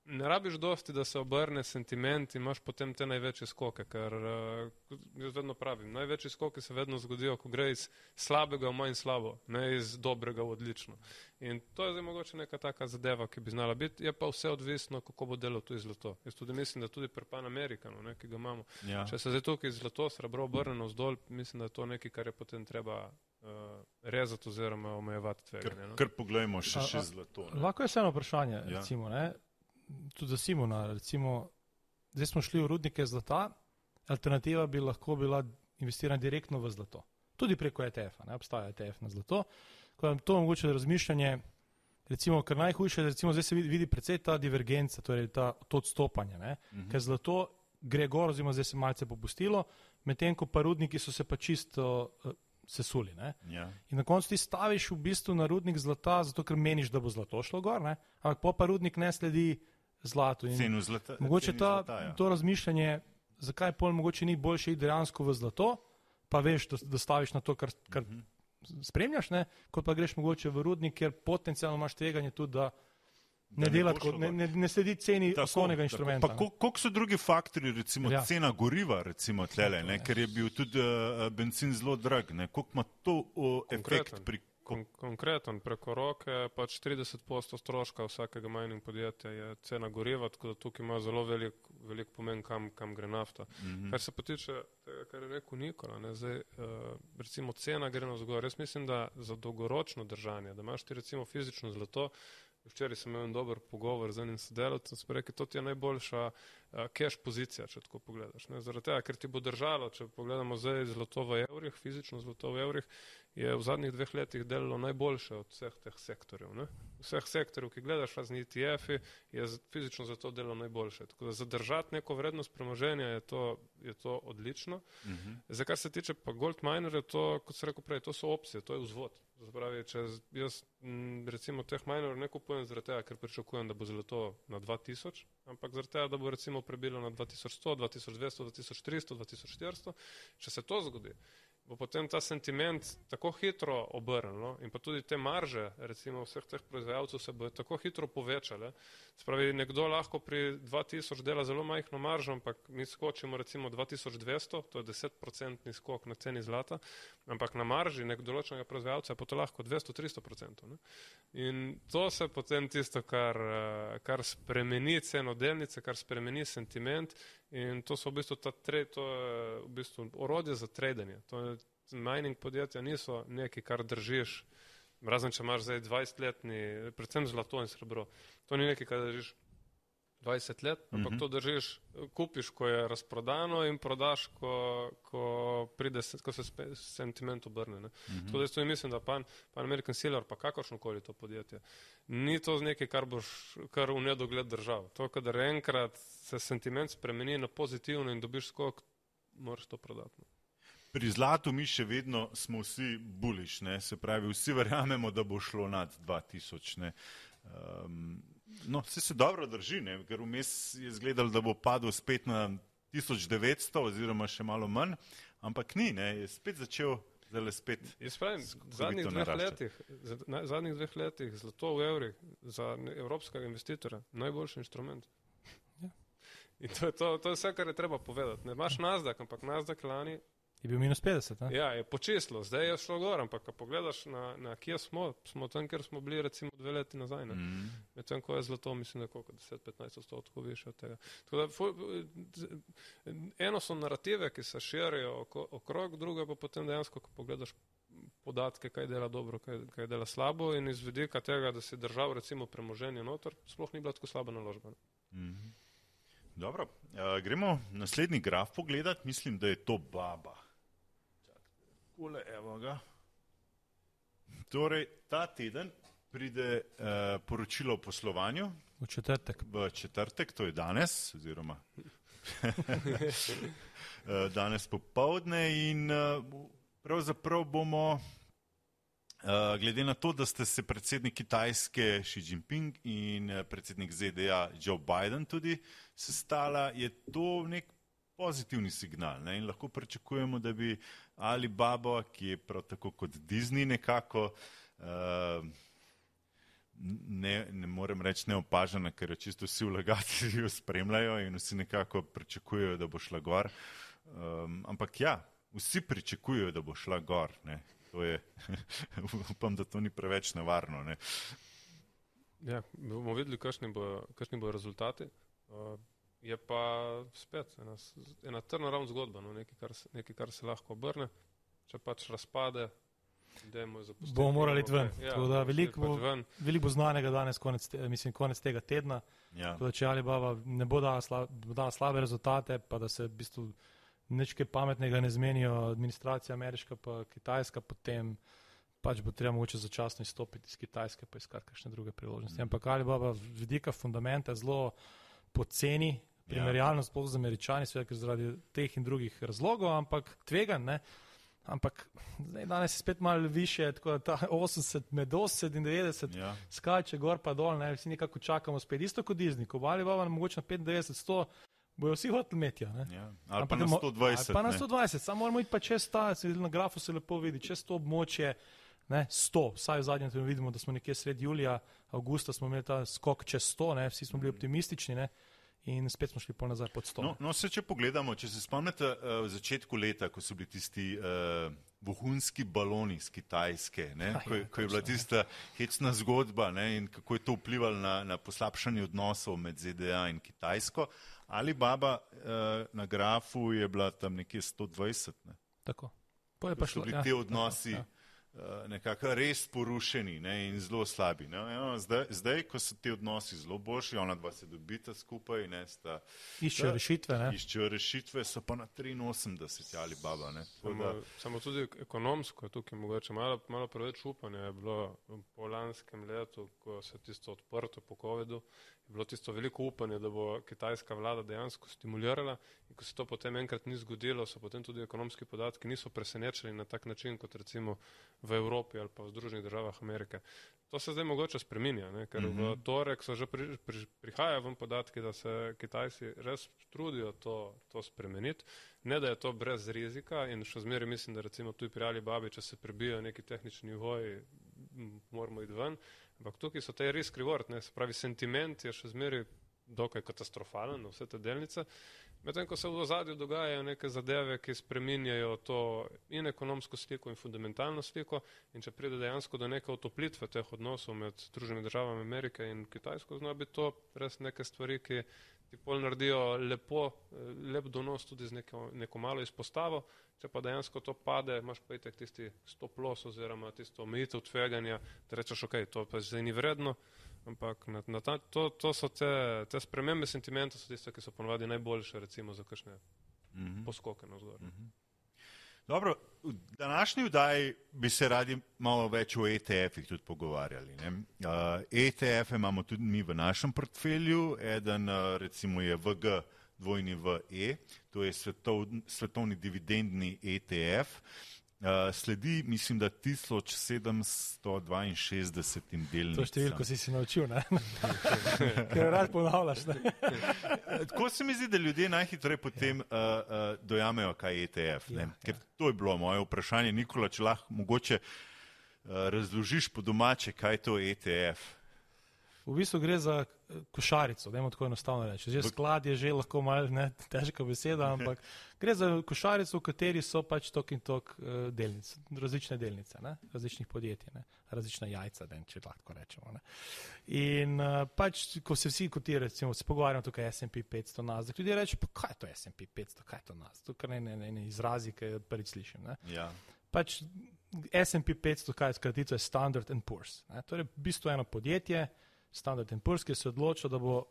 ne rabiš dosti, da se obrne sentiment in imaš potem te največje skoke, ker uh, jaz vedno pravim, največji skoki se vedno zgodijo, ko gre iz slabega v manj slabo, ne iz dobrega v odlično. In to je zdaj mogoče neka taka zadeva, ki bi znala biti, je pa vse odvisno, kako bo delo to zlato. Jaz tudi mislim, da tudi pri Pan Amerikanu, ne, ki ga imamo, ja. če se zdaj tukaj zlato, srebro obrne navzdol, mislim, da je to nekaj, kar je potem treba. Uh, rezati oziroma omejevati tveganje. No? Ker pogledajmo še, še zlato. Ne? Lahko je samo vprašanje, ja. recimo, tudi za Simona. Recimo, zdaj smo šli v rudnike zlata, alternativa bi lahko bila investiranje direktno v zlato. Tudi preko ETF-a, ne obstaja ETF na zlato. Ko vam to omogoča razmišljanje, recimo, kar najhujše, recimo, zdaj se vidi, vidi predvsej ta divergenca, torej ta, to odstopanje, uh mhm. -huh. ker zlato gre gor, oziroma zdaj se malce popustilo, medtem ko pa rudniki so se pa čisto uh, sesuli. Ja. In na koncu ti staviš v bistvu na rudnik zlata, zato ker meniš, da bo zlato šlo gor, ne? ampak pa rudnik ne sledi zlato. Cenu zlata. Mogoče ta, zlata, ja. to razmišljanje, zakaj pol mogoče ni boljše iti dejansko v zlato, pa veš, da, da staviš na to, kar, kar uh mhm. -huh. spremljaš, ne? kot pa greš mogoče v rudnik, ker potencialno imaš tveganje tudi, da ne, ne, kot, ne, ne, ne sledi ceni osnovnega inštrumenta. Koliko so drugi faktori, recimo ja. cena goriva, recimo tlele, ne? ker je bil tudi uh, benzin zelo drag, koliko ima to uh, efekt pri kon konkreten, preko roke, pač 30% stroška vsakega mining podjetja je cena goriva, tako da tukaj ima zelo velik, velik pomen, kam, kam gre nafta. Mm -hmm. Kar se pa tiče tega, kar je rekel Nikola, ne, zdaj, uh, recimo cena gre na zgor. Jaz mislim, da za dolgoročno držanje, da imaš ti recimo fizično zlato, Včeraj sem imel dober pogovor z enim sodelavcem, sem rekel, to je najboljša uh, cash pozicija, če tako pogledaš. Ne? Zaradi tega, ker ti bo držalo, če pogledamo zdaj zlato v evrih, fizično zlato v evrih, je v zadnjih dveh letih delalo najboljše od vseh teh sektorjev. Ne? Vseh sektorjev, ki gledaš, razni ETF-i, je fizično za to delo najboljše. Tako da zadržati neko vrednost premoženja je to, je to odlično. Uh mhm. -huh. Za kar se tiče pa gold minerjev, to, kot sem rekel prej, to so opcije, to je vzvod. Zapravi, če jaz recimo teh minerjev ne kupujem zaradi tega, ker pričakujem, da bo zlato na 2000, ampak zaradi tega, da bo recimo prebilo na 2100, 2200, 2300, 2400, če se to zgodi bo potem ta sentiment tako hitro obrnil no? in pa tudi te marže, recimo vseh teh proizvajalcev se bodo tako hitro povečale. Spravi, nekdo lahko pri 2000 dela zelo majhno maržo, ampak mi skočimo recimo 2200, to je 10% skok na ceni zlata, ampak na marži nek določenega proizvajalca je pa to lahko 200-300%. In to se potem tisto, kar, kar spremeni ceno delnice, kar spremeni sentiment In to so v bistvu ta tre, to je v bistvu orodje za trading. Mining podjetja niso nekaj, kar držiš, razen če imaš zdaj 20-letni, predvsem zlato in srebro. To ni nekaj, kar držiš 20 let, ampak mm -hmm. to držiš, kupiš, ko je razprodano in prodaš, ko, ko, pride, ko se sentiment obrne. Mm -hmm. Tako da jaz mislim, da pan, pan American Sealer, pa kakršno koli to podjetje, ni to nekaj, kar boš kar v nedogled držal. To, kadar enkrat se sentiment spremeni na pozitivno in dobiš skok, moraš to prodati. No. Pri zlatu mi še vedno smo vsi buliš, ne? se pravi, vsi verjamemo, da bo šlo nad 2000. Um, No, vse se dobro drži, ne? ker vmes je izgledalo, da bo padel spet na 1900 oziroma še malo manj, ampak ni, ne? je spet začel. Spet pravim, zadnjih, dveh letih, na, zadnjih dveh letih zlato v evrih za evropskega investitora najboljši inštrument. Ja. In to je, to, to je vse, kar je treba povedati. Ne imaš nazdak, ampak nazdak lani Je bil minus 50. Ne? Ja, je počeslo, zdaj je šlo gor, ampak ko pogledaš na, na kje smo, smo tam, kjer smo bili recimo dve leti nazaj. Mm. Medtem ko je zlato, mislim, da je koliko 10-15 odstotkov više od tega. Da, fo, eno so narative, ki se širijo okrog, druga pa potem dejansko, ko pogledaš podatke, kaj dela dobro, kaj, kaj dela slabo in iz vidika tega, da si držal recimo premoženje noter, sploh ni bila tako slaba naložba. Mm -hmm. Dobro, uh, gremo naslednji graf pogledat, mislim, da je to baba. Kule, evo ga. Torej, ta teden pride uh, poročilo o poslovanju. V četrtek. V četrtek, to je danes, oziroma danes popovdne in uh, pravzaprav bomo Eh, glede na to, da ste se predsednik Kitajske Xi Jinping in eh, predsednik ZDA Joe Biden tudi sestala, je to nek pozitivni signal ne? in lahko pričakujemo, da bi Alibaba, ki je prav tako kot Disney nekako, uh, ne, ne morem reči neopažena, ker jo čisto vsi vlagatelji jo spremljajo in vsi nekako pričakujejo, da bo šla gor. Um, ampak ja, vsi pričakujejo, da bo šla gor. Ne? To je, upam, da to ni preveč nevarno. Ne. Ja, bomo videli, kakšni bojo bo rezultati. Uh, je pa spet ena, ena trna ravna zgodba, no, nekaj, kar se, nekaj, kar se lahko obrne, če pač razpade. Bomo morali iti ven. Ja, veliko, pač ven. veliko bo znanega danes, konec, te, mislim, konec tega tedna. Ja. Da, če Alibaba ne bo dala, sla, dala slabe rezultate, pa da se v bistvu nič kaj pametnega ne zmenijo, administracija ameriška pa kitajska, potem pač bo treba mogoče začasno izstopiti iz Kitajske pa iskati kakšne druge priložnosti. Mm. Ampak Alibaba vidika fundamenta zelo poceni, primerjalno ja. sploh z američani, seveda, ker zaradi teh in drugih razlogov, ampak tvegan, ne. Ampak zdaj, danes je spet malo više, tako da ta 80, med 80 in 90 ja. skače gor pa dol, ne, vsi nekako čakamo spet, isto kot Disney, ko Alibaba mogoče na 95, 100, bojo vsi hoteli imeti. Ja. Ali pa na 120. Ali pa na 120, samo moramo iti pa čez ta, se na grafu se lepo vidi, čez to območje. Ne, 100, vsaj v zadnjem trenutku vidimo, da smo nekje sredi julija, avgusta smo imeli ta skok čez 100, ne, vsi smo bili optimistični ne, in spet smo šli po nazaj pod 100. No, no se, če pogledamo, če se spomnite uh, v začetku leta, ko so bili tisti uh, vohunski baloni z Kitajske, ne, Aj, ko, ko je bila tista hecna zgodba ne, in kako je to vplivalo na, na poslabšanje odnosov med ZDA in Kitajsko, Ali baba uh, na grafu je bila tam nekje 120. Ne? Tako. Pa pa šlo, bili ja, ti odnosi tako, ja. Uh, nekako res porušeni ne? in zelo slabi. Ja, zdaj, zdaj, ko so ti odnosi zelo boljši, ona dva se dobita skupaj. Ne, sta, iščejo rešitve. Ne? Iščejo rešitve, so pa na 83 ali baba. Samo, da... samo tudi ekonomsko je tukaj mogoče malo, malo preveč upanja. Je bilo po lanskem letu, ko se je tisto odprto po COVID-u bilo tisto veliko upanje, da bo kitajska vlada dejansko stimulirala in ko se to potem enkrat ni zgodilo, so potem tudi ekonomski podatki niso presenečeni na tak način, kot recimo v Evropi ali pa v Združenih državah Amerike. To se zdaj mogoče spreminja, ne? ker mm -hmm. v mhm. torek so že pri, pri, prihajajo vam podatki, da se Kitajci res trudijo to, to spremeniti. Ne, da je to brez rizika in še zmeraj mislim, da recimo tu pri Alibabi, če se prebijajo neki tehnični nivoji, moramo iti ven. Ampak tukaj so te risk reward, ne, se pravi, sentiment je še zmeraj dokaj katastrofalen vse te delnice. Medtem ko se v ozadju dogajajo neke zadeve, ki spreminjajo to in ekonomsko sliko in fundamentalno sliko in če pride dejansko do neke otoplitve teh odnosov med Združenimi državami Amerike in Kitajsko, zna biti to res neke stvari, ki ti pol naredijo lepo, lep donos tudi z neko, neko malo izpostavo, če pa dejansko to pade, imaš pa itek tisti stop loss oziroma tisto omejitev tveganja, da rečeš, ok, to pa zdaj ni vredno, ampak na, na ta, to, to so te, te spremembe sentimenta, so tiste, ki so ponovadi najboljše recimo za kakšne mm -hmm. poskoke na vzgor. Mm -hmm. Dobro, v današnji vdaji bi se radi malo več o ETF-ih tudi pogovarjali. Uh, ETF-e imamo tudi mi v našem portfelju, eden uh, recimo je VG dvojni v E, to je svetov, svetovni dividendni ETF. Uh, sledi, mislim, da 1762 delnicam. To številko si si naučil, ne? Ker rad ponavljaš. Tako se mi zdi, da ljudje najhitreje potem uh, uh, dojamejo, kaj je ETF. Ja, Ker ja. to je bilo moje vprašanje, Nikola, če lahko mogoče uh, razložiš po domače, kaj je to ETF. V bistvu gre za eh, košarico, da je tako enostavno reči. Že sklad je že lahko malo težka beseda, ampak gre za košarico, v kateri so pač tok in tok uh, delnic, različne delnice, ne? različnih podjetij, ne? različna jajca, den, če lahko rečemo. Ne? In uh, pač, ko se vsi koti, recimo, se pogovarjamo tukaj S&P 500 nas, da ljudje rečejo, pa kaj je to S&P 500, kaj je to nas, tukaj ne, ne, ne, ne izrazi, ki prvič slišim. Ja. Pač SP 500, kaj skratica je Standard Poor's. Ne? Torej, v bistvu eno podjetje, Standard Poor's, ki se je odločilo, da bo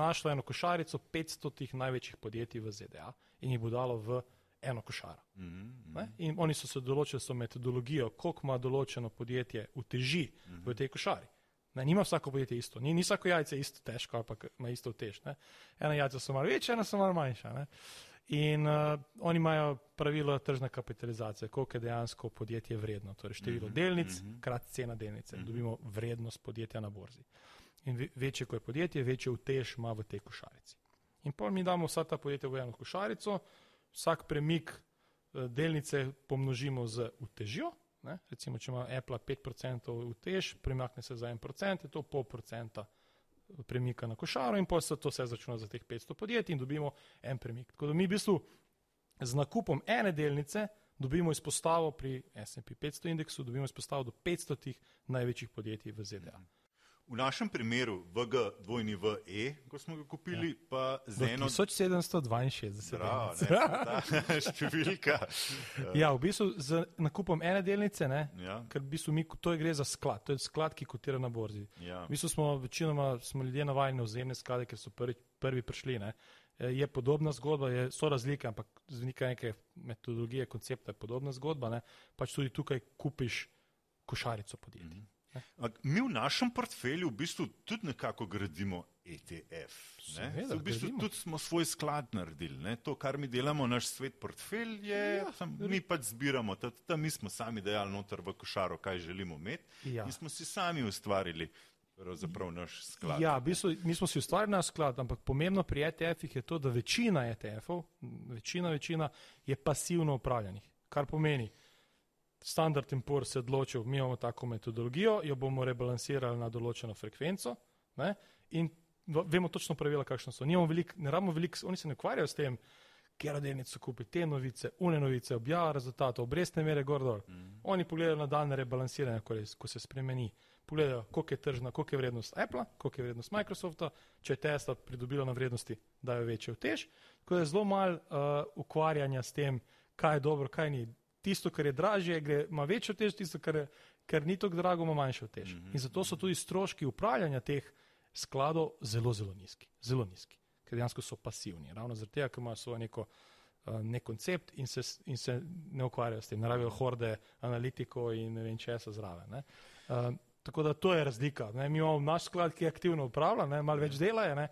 našlo eno košarico 500 tih največjih podjetij v ZDA in jih bo dalo v eno košaro. Mm -hmm. In oni so se določili s metodologijo, koliko ima določeno podjetje v teži mm -hmm. v tej košari. Ne, nima vsako podjetje isto, ni, ni vsako jajce isto težko, ampak ima isto tež. Ne. Ena jajca so malo večja, ena so malo manjša. Ne. In uh, oni imajo pravilo tržne kapitalizacije, koliko je dejansko podjetje vredno. Torej število mm -hmm. delnic, -hmm. krat cena delnice. Mm -hmm. Dobimo vrednost podjetja na borzi. In večje, ko je podjetje, večje vtež ima v tej košarici. In pa mi damo vsa ta podjetja v eno košarico, vsak premik uh, delnice pomnožimo z utežjo. Ne? Recimo, če ima Apple 5% vtež, premakne se za 1%, je to pol procenta premika na košaro in pa se to vse začne za teh 500 podjetij in dobimo en premik. Tako da mi v bistvu z nakupom ene delnice dobimo izpostavo pri S&P 500 indeksu, dobimo izpostavo do 500 tih največjih podjetij v ZDA. -hmm. V našem primeru VG dvojni v E, ko smo ga kupili, ja. pa z eno. 1762. Številka. ja, v bistvu z nakupom ene delnice, ne, ja. ker v bistvu mi, to gre za sklad, to je sklad, ki kotira na borzi. Ja. V bistvu smo večinoma smo ljudje navajeni na vzemne sklade, ker so prvi, prvi prišli. Ne. E, je podobna zgodba, je, so razlike, ampak z neke metodologije, koncepta je podobna zgodba. Ne. Pač tudi tukaj kupiš košarico podjetij. Mm -hmm. Mi v našem portfelju v bistvu tudi nekako gradimo ETF. Ne? Seveda, v bistvu gradimo. tudi smo svoj sklad naredili. Ne? To, kar mi delamo, naš svet portfelj je, ja, sam, mi pač zbiramo, tam mi smo sami dejali noter v košaro, kaj želimo imeti ja. in smo si sami ustvarili. Pravzaprav naš sklad. Ja, v bistvu, mi smo si ustvarili naš sklad, ampak pomembno pri ETF-ih je to, da večina ETF-ov, večina, večina je pasivno upravljanih. Kar pomeni, Standard Poor se je odločil, mi imamo tako metodologijo, jo bomo rebalansirali na določeno frekvenco ne, in vemo točno pravila, kakšno so. Velik, ne rabimo veliko, oni se ne ukvarjajo s tem, kjer delnice kupi, te novice, une novice, objava rezultatov, obrestne mere gor dol. Mm. Oni pogledajo na daljne rebalansiranje, ko, ko se spremeni. Pogledajo, koliko je tržna, koliko je vrednost Apple, koliko je vrednost Microsofta, če je Tesla pridobila na vrednosti, dajo večjo tež. Tako da je zelo malo uh, ukvarjanja s tem, kaj je dobro, kaj ni tisto, kar je dražje, gre, ima večjo tež, tisto, kar, je, kar ni tako drago, ima manjšo tež. Mm -hmm. In zato so tudi stroški upravljanja teh skladov zelo, zelo nizki. Zelo nizki, ker dejansko so pasivni. Ravno zaradi tega, ker imajo svoj neko. Uh, nek koncept in se, in se ne ukvarjajo s tem, ne rabijo horde analitiko in ne vem česa zraven. Uh, tako da to je razlika. Ne? Mi imamo naš sklad, ki aktivno upravlja, malo več dela je ne?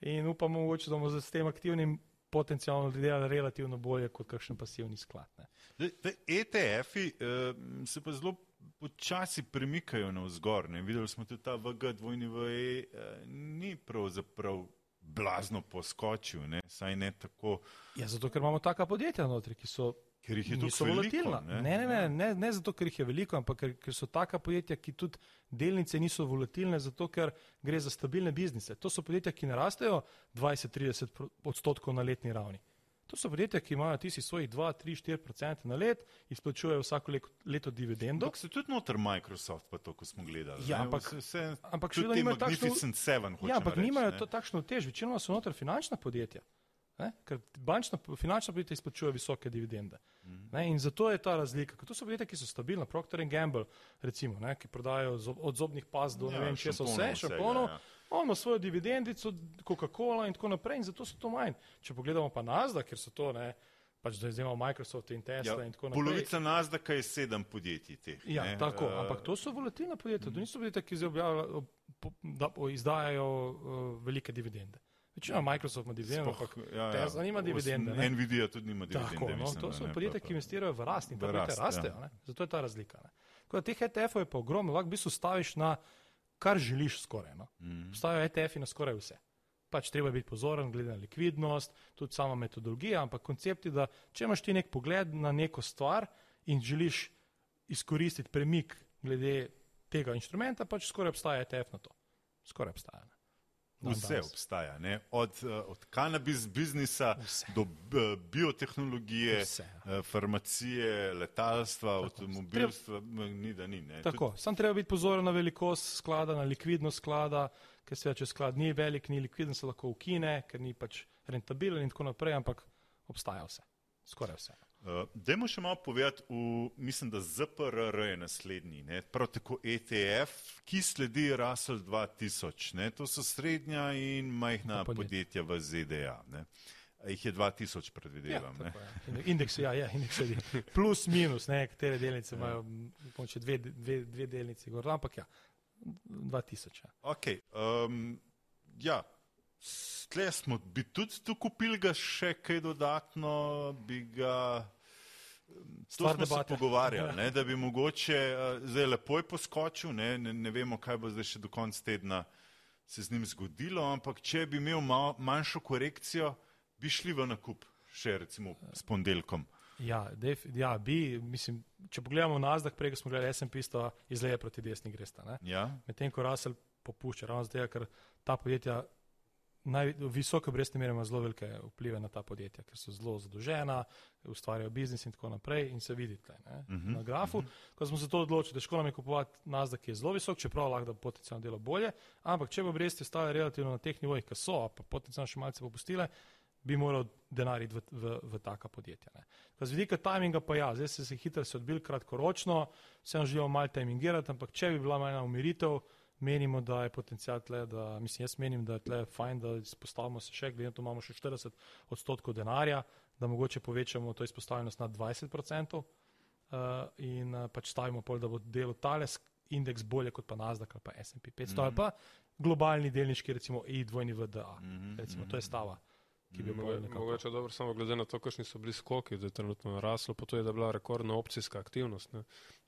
in upamo, da bomo z tem aktivnim potencialno delali relativno bolje kot kakšen pasivni sklad. ETF-i uh, eh, se pa zelo počasi premikajo na vzgor. Ne? Videli smo tudi ta VG, dvojni VE, uh, ni pravzaprav blazno poskočil, ne? saj ne tako. Ja, zato ker imamo taka podjetja notri, ki so. Ker jih je tako veliko. Ne? Ne, ne, ne, ne, ne zato, ker jih je veliko, ampak ker, ker so taka podjetja, ki tudi delnice niso volatilne, zato ker gre za stabilne biznise. To so podjetja, ki ne rastejo 20-30 odstotkov na letni ravni. To so podjetja, ki imajo tisti svojih 2, 3, 4 odstotke na let, izplačujejo vsako leto dividendo. Ampak se tudi noter Microsoft, pa to, ko smo gledali. Ja, ampak, vse, ampak še vedno imajo takšno, ja, ampak reči, nimajo to takšno tež, večinoma so noter finančna podjetja. Ne? Ker bančna, finančna podjetja izplačujejo visoke dividende. Mm. In zato je ta razlika. To so podjetja, ki so stabilna, Procter Gamble, recimo, ne? ki prodajajo od zobnih pas do ja, ne vem, če so vse, šamponov. Ja, ja on ima svojo dividendico, Coca-Cola in tako naprej, in zato so to manj. Če pogledamo pa nazda, ker so to ne. Pač zdaj imamo Microsoft in Tesla ja, in tako naprej. Polovica Nasdaq je sedem podjetij teh. Ja, ne? tako, uh, ampak to so volatilna podjetja, to niso podjetja, ki izdajajo uh, velike dividende. Večina Microsoft ima dividende, ampak ja, ja, Tesla nima dividende. Ne? Nvidia tudi nima dividende. Tako, no, mislim, to so podjetja, ki investirajo v rast in ta podjetja rastejo. Ja. Zato je ta razlika. Teh ETF-ov je pa ogromno, lahko bi se staviš na kar želiš skoraj. No. Mm. Obstajajo ETF-ji na skoraj vse. Pač treba biti pozoren, glede na likvidnost, tudi sama metodologija, ampak koncept je, da če imaš ti nek pogled na neko stvar in želiš izkoristiti premik glede tega inštrumenta, pač skoraj obstaja ETF na to. Skoraj obstaja. Ne. Vse obstaja, ne? od, eh, od kanabis biznisa Vse. do biotehnologije, Vse. Ja. Farmacije, letalstva, Tako. avtomobilstva, treba... ni da ni. Ne? Tako, Tud... sam treba biti pozoren na velikost sklada, na likvidnost sklada, ker se če sklad ni velik, ni likviden, se lahko ukine, ker ni pač rentabilen in tako naprej, ampak obstaja vse, skoraj vse. Uh, Dajmo še malo povedati, v, mislim, da ZPRR je naslednji, ne? prav tako ETF, ki sledi Russell 2000. Ne? To so srednja in majhna podjetja v ZDA. Ne? Jih je 2000, predvidevam. Ja, je. Indeks, ja, ja, indeks je plus, minus, nekatere delnice imajo ja. dve, dve, dve delnice, gor, ampak ja, 2000. Ja. Okay, um, ja. Tle smo, bi tudi tu kupili ga še kaj dodatno, bi ga. To smo se pogovarjali, ne, da bi mogoče, uh, zdaj lepo je poskočil, ne, ne, ne vemo, kaj bo zdaj še do konca tedna se z njim zgodilo, ampak če bi imel mal, manjšo korekcijo, bi šli v nakup še recimo s pondelkom. Ja, def, ja bi, mislim, če pogledamo nazad, prej smo gledali SMP, to izleje proti desni gresta. Ja. Medtem ko Russell popušča, ravno zdaj, ker ta podjetja naj, visoke obrestne mere ima zelo velike vplive na ta podjetja, ker so zelo zadolžena, ustvarjajo biznis in tako naprej in se vidite uh -huh, na grafu. Uh -huh. Ko smo se to odločili, da škoda mi kupovati nazda, ki je zelo visok, čeprav lahko potencijalno delo bolje, ampak če bo obresti ostale relativno na teh nivojih, ki so, pa potencijalno še malce popustile, bi moral denar iti v, v, v taka podjetja. Z vidika tajminga pa ja, zdaj se je hitro se odbil kratkoročno, vseeno želimo malo tajmingirati, ampak če bi bila majhna umiritev, menimo, da je potencial tle, da, mislim, jaz menim, da je tle fajn, da izpostavimo se še, glede na to imamo še 40 odstotkov denarja, da mogoče povečamo to izpostavljenost na 20 odstotkov uh, in uh, pač stavimo pol, da bo delo tales indeks bolje kot pa Nasdaq ali pa S&P 500 mm -hmm. ali pa globalni delniški, recimo I2VDA, mm -hmm. recimo, to je stava. Mogoče dobro, samo glede na to, kakšni so bili skoki, da je trenutno naraslo, pa to je, da je bila rekordna opcijska aktivnost. Ne.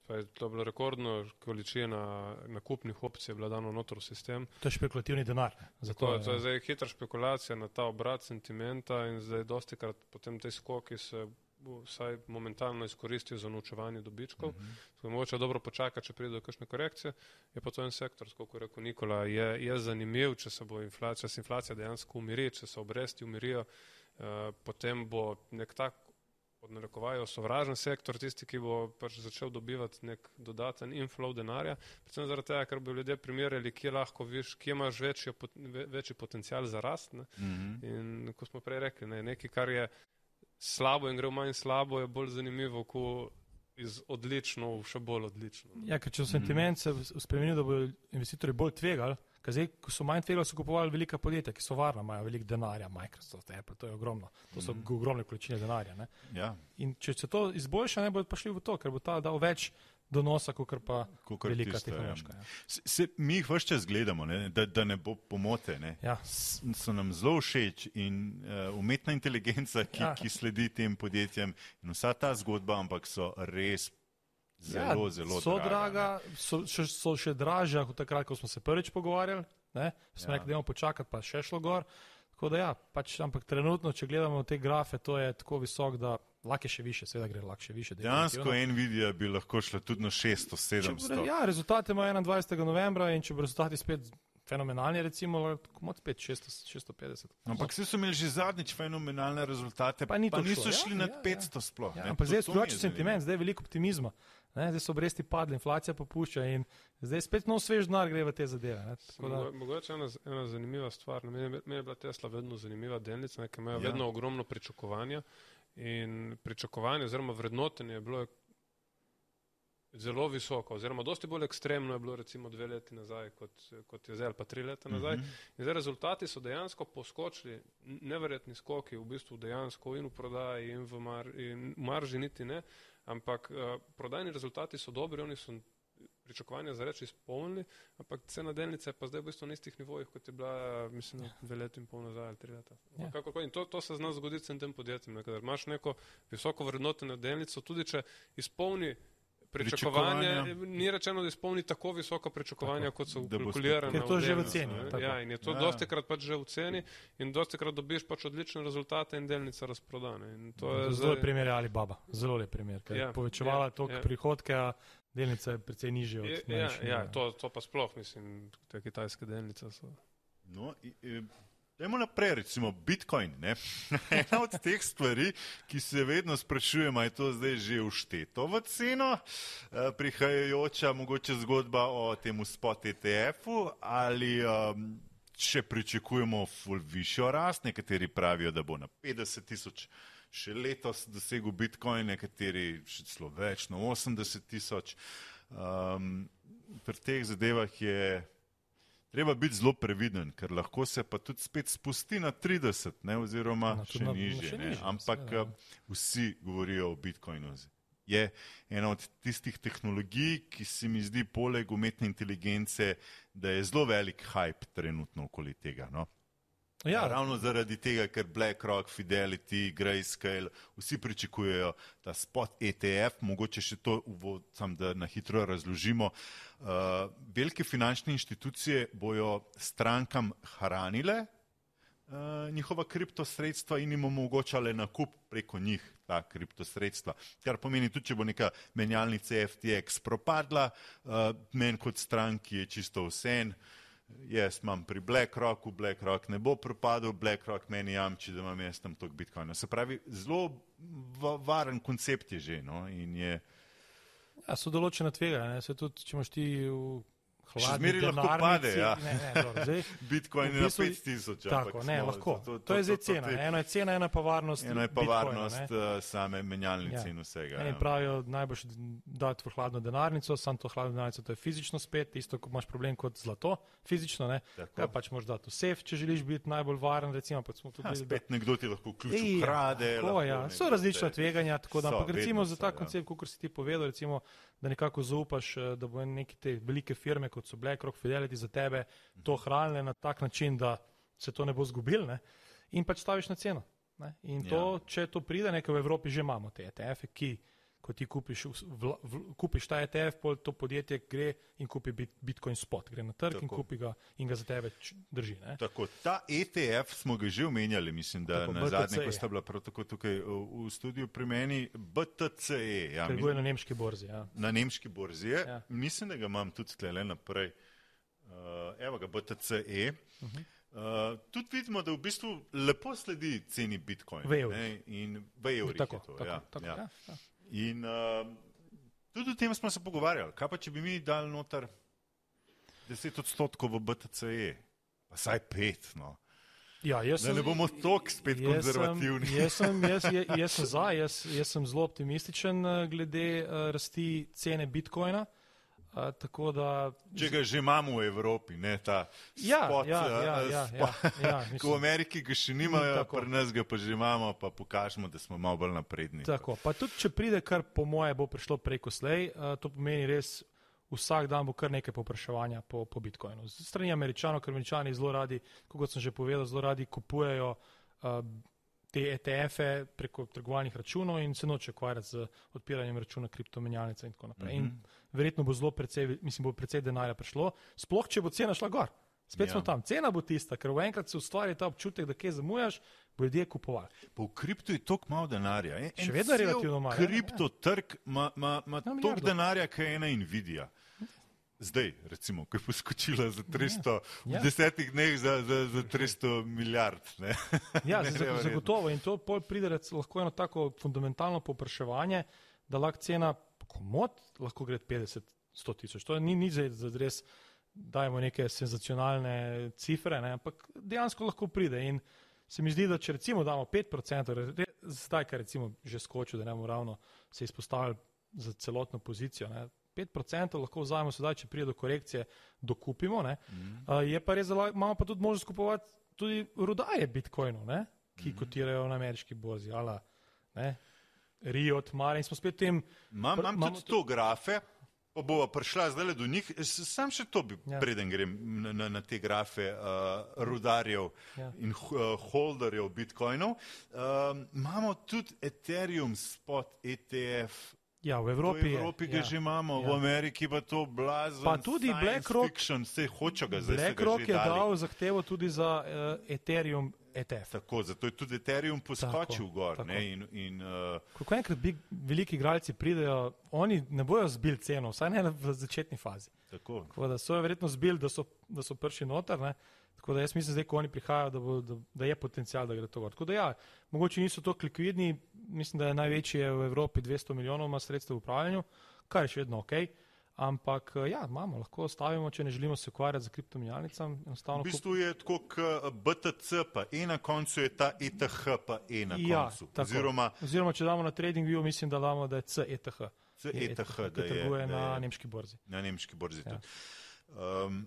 Je to je bila rekordna količina nakupnih opcij, bila dano notor v sistem. To je špekulativni denar. Zato je, to je zdaj hitra špekulacija na ta obrat sentimenta in zdaj dosti krat potem te skoki se vsaj momentalno izkoristijo za naučevanje dobičkov. Uh -huh. Mogoče dobro počaka, če pride do kakšne korekcije. Je pa to en sektor, kot je rekel Nikola, je, je zanimiv, če se bo inflacija, se inflacija dejansko umiri, če se obresti umirijo, uh, potem bo nek tak pod narekovajo sovražen sektor, tisti, ki bo pač začel dobivati nek dodaten inflow denarja, predvsem zaradi tega, ker bi ljudje primerjali, kje lahko viš, kje imaš večji, večji potencial za rast. Mm -hmm. In kot smo prej rekli, ne, nekaj, kar je slabo in gre manj slabo, je bolj zanimivo, kot iz odlično v še bolj odlično. Ja, ker če v sentiment se spremeni, da bodo investitorji bolj tvegali, Zdaj, ko so tvegali, so kupovali velika podjetja, ki so varna, imajo veliko denarja, Microsoft, Apple, to je ogromno. To so mm -hmm. ogromne količine denarja. Ja. In če se to izboljša, ne bodo pa šli v to, ker bo ta dal več donosa, kot pa Kukor velika tiste, ja. tehnološka. Ja. Se, mi jih vse čas gledamo, ne? Da, da ne bo pomote. Ne? Ja. So nam zelo všeč in uh, umetna inteligenca, ki, ja. ki sledi tem podjetjem in vsa ta zgodba, ampak so res Zelo, ja, zelo so draga. draga so, še, so še dražja kot takrat, ko smo se prvič pogovarjali. Smo ja. rekli, da je počakati, pa še šlo gor. Tako da ja, pač, ampak trenutno, če gledamo te grafe, to je tako visok, da lahko še više, seveda gre lahko še više. Dejansko Nvidia bi lahko šla tudi na 600, 700. Ja, rezultate ima 21. novembra in če bo rezultati spet fenomenalni, recimo, kot spet 650. Ampak vsi so imeli že zadnjič fenomenalne rezultate, pa, ni pa niso šli ja, nad ja, 500 ja. sploh. Ja, ampak zdaj je drugačen sentiment, zdaj je veliko optimizma. Ne, zdaj so obresti padle, inflacija popušča in zdaj spet nov svež denar gre v te zadeve. Da... Mogoče ena, ena zanimiva stvar. Meni je bila Tesla vedno zanimiva delnica, ker imajo ja. vedno ogromno pričakovanja in pričakovanje oziroma vrednotenje je bilo zelo visoko, oziroma dosti bolj ekstremno je bilo recimo dve leti nazaj, kot, kot je zdaj ali pa tri leta nazaj. Mm -hmm. In zdaj rezultati so dejansko poskočili, neverjetni skoki v bistvu dejansko in v prodaji in v, mar, in marži niti ne, ampak uh, prodajni rezultati so dobri, oni so pričakovanja za reči izpolnili, ampak cena delnice pa zdaj v bistvu na istih nivojih, kot je bila, mislim, ja. dve leti in pol nazaj ali tri leta. Ja. Kako, in to, to se zna zgoditi s tem podjetjem, ne, kadar imaš neko visoko vrednoteno delnico, tudi če izpolni pričakovanje, ni rečeno, da izpolni tako visoka pričakovanja, tako, kot so kalkulirane. Ker to že v ceni. Ja, in je to ja. dosti krat pač že v ceni in dosti krat dobiš pač odlične rezultate in delnica razprodane. In to je zelo lep primer ali baba, zelo lep primer, ker ja, je povečevala ja, toliko ja. prihodke, a delnica je precej nižja od tega. Ja, ja, ja to, to pa sploh, mislim, te kitajske delnice so. No, i, i, Dajmo naprej, recimo Bitcoin. Ena od teh stvari, ki se vedno sprašujemo, je to zdaj že všteto v ceno, eh, prihajajoča mogoče zgodba o tem spot ETF-u ali um, če pričakujemo ful višjo rast, nekateri pravijo, da bo na 50 tisoč še letos dosegel Bitcoin, nekateri še celo več, na 80 tisoč. Um, pri teh zadevah je treba biti zelo previden, ker lahko se pa tudi spet spusti na 30, ne, oziroma Na, še na- nižje. še Ne. nižje, Ampak seveda. eh, vsi govorijo o Bitcoinu. Je ena od tistih tehnologij, ki se mi zdi, poleg umetne inteligence, da je zelo velik hype trenutno okoli tega. No? Ja, Ravno zaradi tega, ker BlackRock, Fidelity, Grayscale, vsi pričakujejo ta spot ETF, mogoče še to, uvod, sam, da na hitro razložimo. Uh, velike finančne inštitucije bojo strankam hranile uh, njihova kriptosredstva in jim omogočale nakup preko njih ta kriptosredstva. Kar pomeni tudi, če bo neka menjalnica FTX propadla, uh, meni kot stranki je čisto vse. Jaz imam pri BlackRocku, BlackRock ne bo propadel, BlackRock meni jamči, da imam jaz tam toliko bitcoina. Se pravi, zelo va- varen koncept je že. No? Je, ja, so določena tveganja. ne. Saj Tudi, če imaš ti v hladni zmeraj lahko pade, ja. Ne, ne, dobro, zdaj, Bitcoin V je na bistvu- 5000. Tako, ne, lahko. To, to je zdaj cena. te- ne. Eno je cena, je pa varnost. Eno je pa Bitcoina, varnost ne. uh, same menjalnice Ja. in vsega. Eni Ja. pravijo, najboljš dati v hladno denarnico, sam to hladno denarnico, to je fizično spet, isto kot imaš problem kot zlato, fizično, ne. Kaj pač moraš dati v sef, če želiš biti najbolj varen, recimo, pa smo tudi Ha, videli, da- spet nekdo ti lahko ključ ja, ukrade. lahko ja. nekdo So različna tveganja, tako da, So, ampak recimo za ta ja. koncept, kot si ti povedal, recimo, da nekako zaupaš, eh, da bo neke te velike firme, kot so BlackRock, Fidelity za tebe, to hranile na tak način, da se to ne bo zgubil ne? in pač staviš na ceno. Ne? In to, Ja. če to pride, nekaj v Evropi že imamo te ETF-e, ki ko ti kupiš, v, v, kupiš ta ETF, pol to podjetje gre in kupi bit, Bitcoin spot, gre na trg Tako. in kupi ga in ga za tebe drži. Ne? Tako, ta ETF smo ga že omenjali, mislim, da Tako, na zadnje, BTC. ko sta bila prav tako tukaj v, v studiu pri meni, BTCE. Ja, Trguje na nemški borzi. Ja. na nemški borzi je. Ja. Mislim, da ga imam tudi sklele naprej. Uh, evo ga, BTCE. Uh -huh. uh, tudi vidimo, da v bistvu lepo sledi ceni Bitcoina. V evrih. ne, In v evrih Tako, je to. tako, ja, tako, ja. ja, ja. In uh, tudi o tem smo se pogovarjali. Kaj pa, če bi mi dali noter 10 odstotkov v BTCE? Pa saj pet, no. Ja, jaz Da ne sem- bomo toliko spet jaz konzervativni. Sem, jaz, sem, jaz, jaz, jaz sem za, jaz, jaz sem zelo optimističen eh, glede uh, rasti cene bitcoina. Uh, tako da. Če ga že imamo v Evropi, ne ta Ja, spot, ja, eh, ja, eh, ja, spot, ja, ja, Ko v mislim. Ameriki ga še nimajo, Tako. pri nas ga pa že imamo, pa pokažemo, da smo malo bolj napredni. Tako, pa tudi če pride, kar po moje bo prišlo preko slej, uh, to pomeni res. Vsak dan bo kar nekaj popraševanja po, po Bitcoinu. Z strani američanov, ker američani zelo radi, kot sem že povedal, zelo radi kupujejo uh, te ETF-e preko trgovalnih računov in se noče ukvarjati z odpiranjem računa kriptomenjalnice in tako naprej. Mm -hmm. In verjetno bo zelo precej, mislim, bo precej denarja prišlo, sploh če bo cena šla gor. Spet ja. smo Ja. tam. Cena bo tista, ker v enkrat se ustvari ta občutek, da kaj zamujaš, bo ljudje kupovali. V kriptu je toliko malo denarja. En, Še vedno je relativno malo, ja, Kripto trg ima, Ja, toliko denarja, kot je ena Nvidia. Zdaj, recimo, ko je poskočila za 300, Ja. v desetih dneh za, za, za 300 milijard. Ne? Ja, Ne, zagotovo. In to pride lahko eno tako fundamentalno popraševanje, da lahko cena komod lahko gre 50, 100 tisoč. To ni nič da res dajemo neke senzacionalne cifre, ne, ampak dejansko lahko pride. In se mi zdi, da če recimo damo 5%, re- re- zdaj, kar recimo že skočil, da ne bomo ravno se izpostavili za celotno pozicijo. Ne, 5% lahko vzamemo sedaj, če pride do korekcije, dokupimo. Ne, Mhm. Uh, je pa res, da imamo pa tudi možnost kupovati tudi rudaje bitcoinov, ne, ki Mhm. kotirajo na ameriški borzi. Ala, ne, Rio, Mare in smo spet tem. Imam, Pr- imam tudi to grafe, pa bova prišla zdaj do njih. Sam še to bi, Ja. preden grem na, na, na te grafe uh, rudarjev Ja. ja. in uh, holderjev bitcoinov. Um, imamo tudi Ethereum spot ETF. Ja, v V Evropi, Evropi je, ga ja. že imamo, ja. v Ameriki pa to blazno. Pa tudi BlackRock- vse hoče ga zdaj. BlackRock je dali. dal zahtevo tudi za uh, Ethereum ETF. Tako, zato je tudi Ethereum poskočil Tako, gor. tako. Ne, in, in, uh, Ko ko enkrat big, veliki igralci pridejo, oni ne bojo zbili ceno, vsaj ne v začetni fazi. tako. Tako da so verjetno zbili, da so, da so prišli noter. Ne? Tako da jaz mislim, zdaj, ko oni prihajajo, da, bo, da, da je potencial, da gre to gor. Tako da ja, mogoče niso toliko likvidni, mislim, da je največji je v Evropi 200 milijonov ima sredstev v upravljanju, kar je še vedno ok. Ampak eh, ja, imamo, lahko stavimo, če ne želimo se ukvarjati z kriptomijalnicami. V bistvu je tako, kot BTC, pa e na koncu je ta ETH, pa e na ja, koncu. Oziroma, Oziroma, če damo na TradingView, mislim, da damo, da je CETH. CETH, da je, trguje na je, nemški borzi. Na nemški borzi. Ja. Um,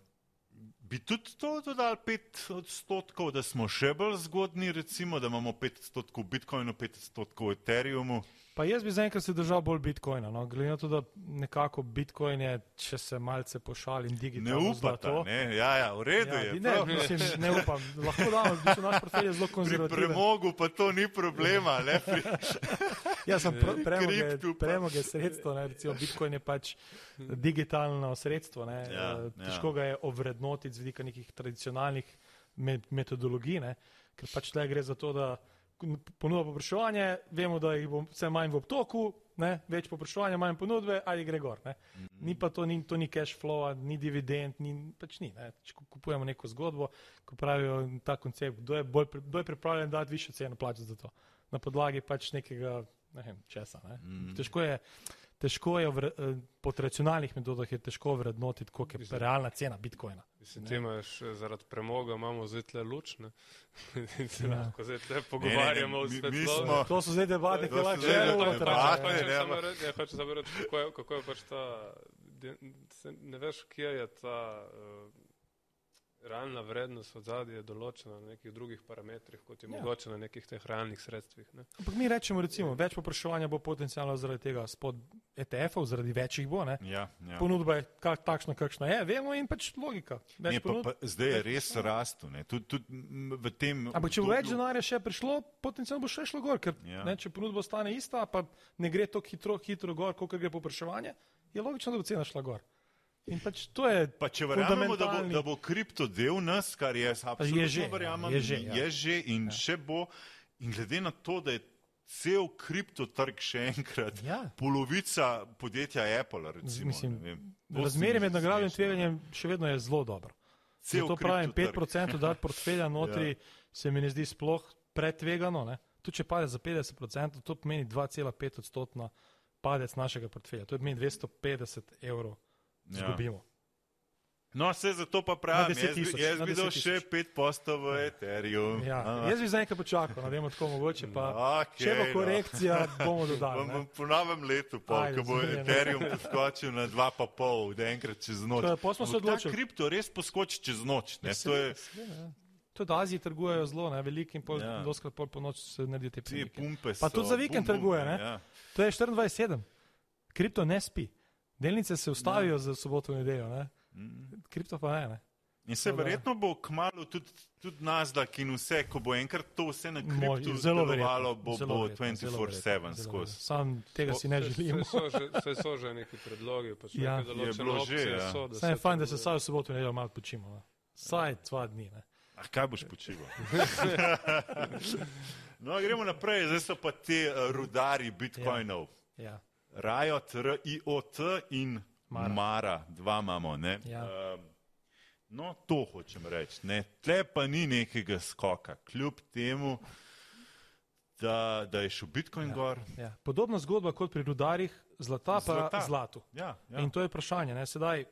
bi tudi to dodali 5 odstotkov, da smo še bolj zgodni, recimo, da imamo 5 odstotkov Bitcoinu, 5 odstotkov Ethereumu. Pa jaz bi zaenkrat se držal bolj Bitcoina. No? Glede na to, da nekako Bitcoin je, če se malce pošalim, digitalno. Ne upate, ne? Ja, ja, v redu ja, je. Ne, mislim, ne upam. Lahko damo, da so naš portfelj zelo konzervativni. Pri premogu pa to ni problema. Pri... Jaz sem pr premoge, premoge sredstvo, ne? recimo Bitcoin je pač digitalno sredstvo. Ja, ja, Težko ja. ga je ovrednotiti z vidika nekih tradicionalnih metodologij, ne? ker pač tle gre za to, da ponudba popraševanje, vemo, da jih bo vse manj v obtoku, ne? več popraševanja, manj ponudbe, ali gre gor. Mm -hmm. Ni pa to, ni, to ni cash flow, ni dividend, ni, pač ni. Ne? Če kupujemo neko zgodbo, ko pravijo ta koncept, kdo je, bolj, kdo je pripravljen dati više cene plačati za to. Na podlagi pač nekega ne vem, česa. Ne? Mm. Težko je težko je vre, eh, po tradicionalnih metodah težko vrednotiti, koliko je Mislim, realna cena bitcoina. Mislim, ti imaš eh, zaradi premoga, imamo zdaj tle luč, ne? se ja. lahko zdaj tle pogovarjamo v svetlosti. To so zdaj debate, ki lahko že rečemo. Ja, hočem samo reči, kako je pač ta, ne veš, kje je ta. Uh, realna vrednost od zadnje je določena na nekih drugih parametrih, kot je ja. mogoče na nekih teh realnih sredstvih. Ne. Ampak mi rečemo, recimo, več popraševanja bo potencijalno zaradi tega spod ETF-ov, zaradi večjih bo. Ja, ja. Ponudba je kak, takšna, kakšna je, vemo in pač logika. Ne, pa, pa, zdaj je res rastu. Tud, tud tem, Ampak če bo več denarja še prišlo, potencijalno bo še šlo gor, ker ja. ne, če ponudba ostane ista, pa ne gre tako hitro, hitro gor, kot gre popraševanje, je logično, da bo cena šla gor. In pač to je. Pa če verjamemo, da bo, da bo kripto del nas, kar je absolutno je že, verjamem, je že, ja. je že in ja. še bo. In glede na to, da je cel kripto trg še enkrat, ja. polovica podjetja Apple, recimo. Razmerje med nagradom in tveganjem še vedno je zelo dobro. Zato pravim, 5% dati portfelja notri ja. se mi ne zdi sploh pretvegano. Tu če pade za 50%, to pomeni 2,5 odstotna padec našega portfelja. To pomeni 250 evrov izgubimo. Ja. No, vse zato pa pravim, jaz, tisoč, jaz bi dal še pet postov v Ethereum. Ja, jaz bi za nekaj počakal, ne vem, tako mogoče. Pa, okay, če bo no. korekcija, no. bomo dodali. Bom, po novem letu, pa, Ajde, ko bo. Ethereum poskočil na dva pa pol, da enkrat čez noč. Pa smo se odločili. Kripto res poskoči čez noč. Ne, to je, Tudi Aziji trgujejo zelo, veliki in pol, ja. doskrat pol po noč se naredijo te pumpe. Pa tudi za vikend trguje. Ja. To je 24-7. Kripto ne spi. Delnice se ustavijo ja. za soboto in nedeljo, mm. kripto pa ne. ne. In se verjetno bo kmalo tudi, tudi nas, da ki vse, ko bo enkrat to vse na kriptu zelo delovalo, bo, bo 24-7 skozi. Sam tega si ne želim. Se so že neki predlogi, pa še ja. nekaj določeno že. Ja. So, Saj je fajn, da se vsaj v soboto in nedeljo malo počimo. Ne. Saj dva dni. Ne. Ah, kaj boš počival? no, gremo naprej, zdaj so pa ti uh, rudari bitcoinov. Ja. Ja. Rajot, R-I-O-T in Mara, Mara dva imamo. Ja. Uh, no, to hočem reči. Tle pa ni nekega skoka, kljub temu, da, da je šel Bitcoin ja. gor. Ja. Podobna zgodba kot pri rudarjih, zlata pa zlata. zlatu. Ja, ja. In to je vprašanje. Sedaj,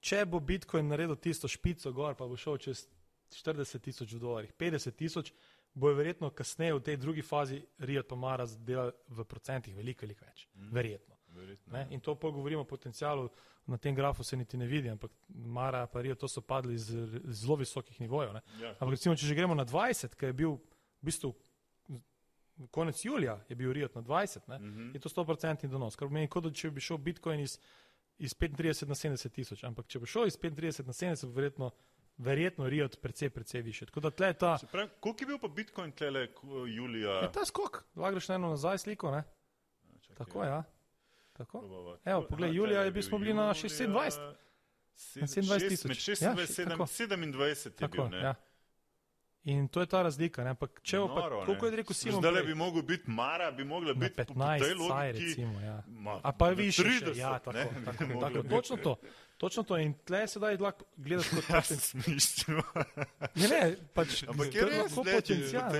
če bo Bitcoin naredil tisto špico gor, pa bo šel čez 40 tisoč dolarjev, 50 tisoč, bo verjetno kasneje v tej drugi fazi Rijot pa Mara delal v procentih veliko, veliko več. Mm. Verjetno. verjetno ja. In to pa govorimo o potencialu, na tem grafu se niti ne vidi, ampak Mara pa Rijot, to so padli iz zelo visokih nivojev. Ja. Ampak recimo, če že gremo na 20, ki je bil v bistvu konec julija, je bil Rijot na 20, mm -hmm. je to 100% donos. Kar pomeni, kot da če bi šel Bitcoin iz, iz 35 na 70 tisoč, ampak če bi šel iz 35 na 70, bo verjetno verjetno Riot precej, precej više. Ta... Koliko je bil pa Bitcoin tele julija? Je ta skok, lagreš na eno nazaj sliko, ne? Ja, čakaj, Tako, ja. Tako. Evo, poglej, julija je bil smo bili na 26. 27 tisoč. 26, ja, 27 je bil, ne? Ja. In to je ta razlika. Ne? Ampak če bo, koliko je rekel Simon? Zdaj bi mogel biti Mara, bi mogla biti 15, saj recimo. Ja. A pa više. 30, ja, tako, ne, tako, tako, tako, točno to. Točno to. In tle se da lahko gledaš kot ja, smisel. ne, ne, pač. Ampak je lahko potencial.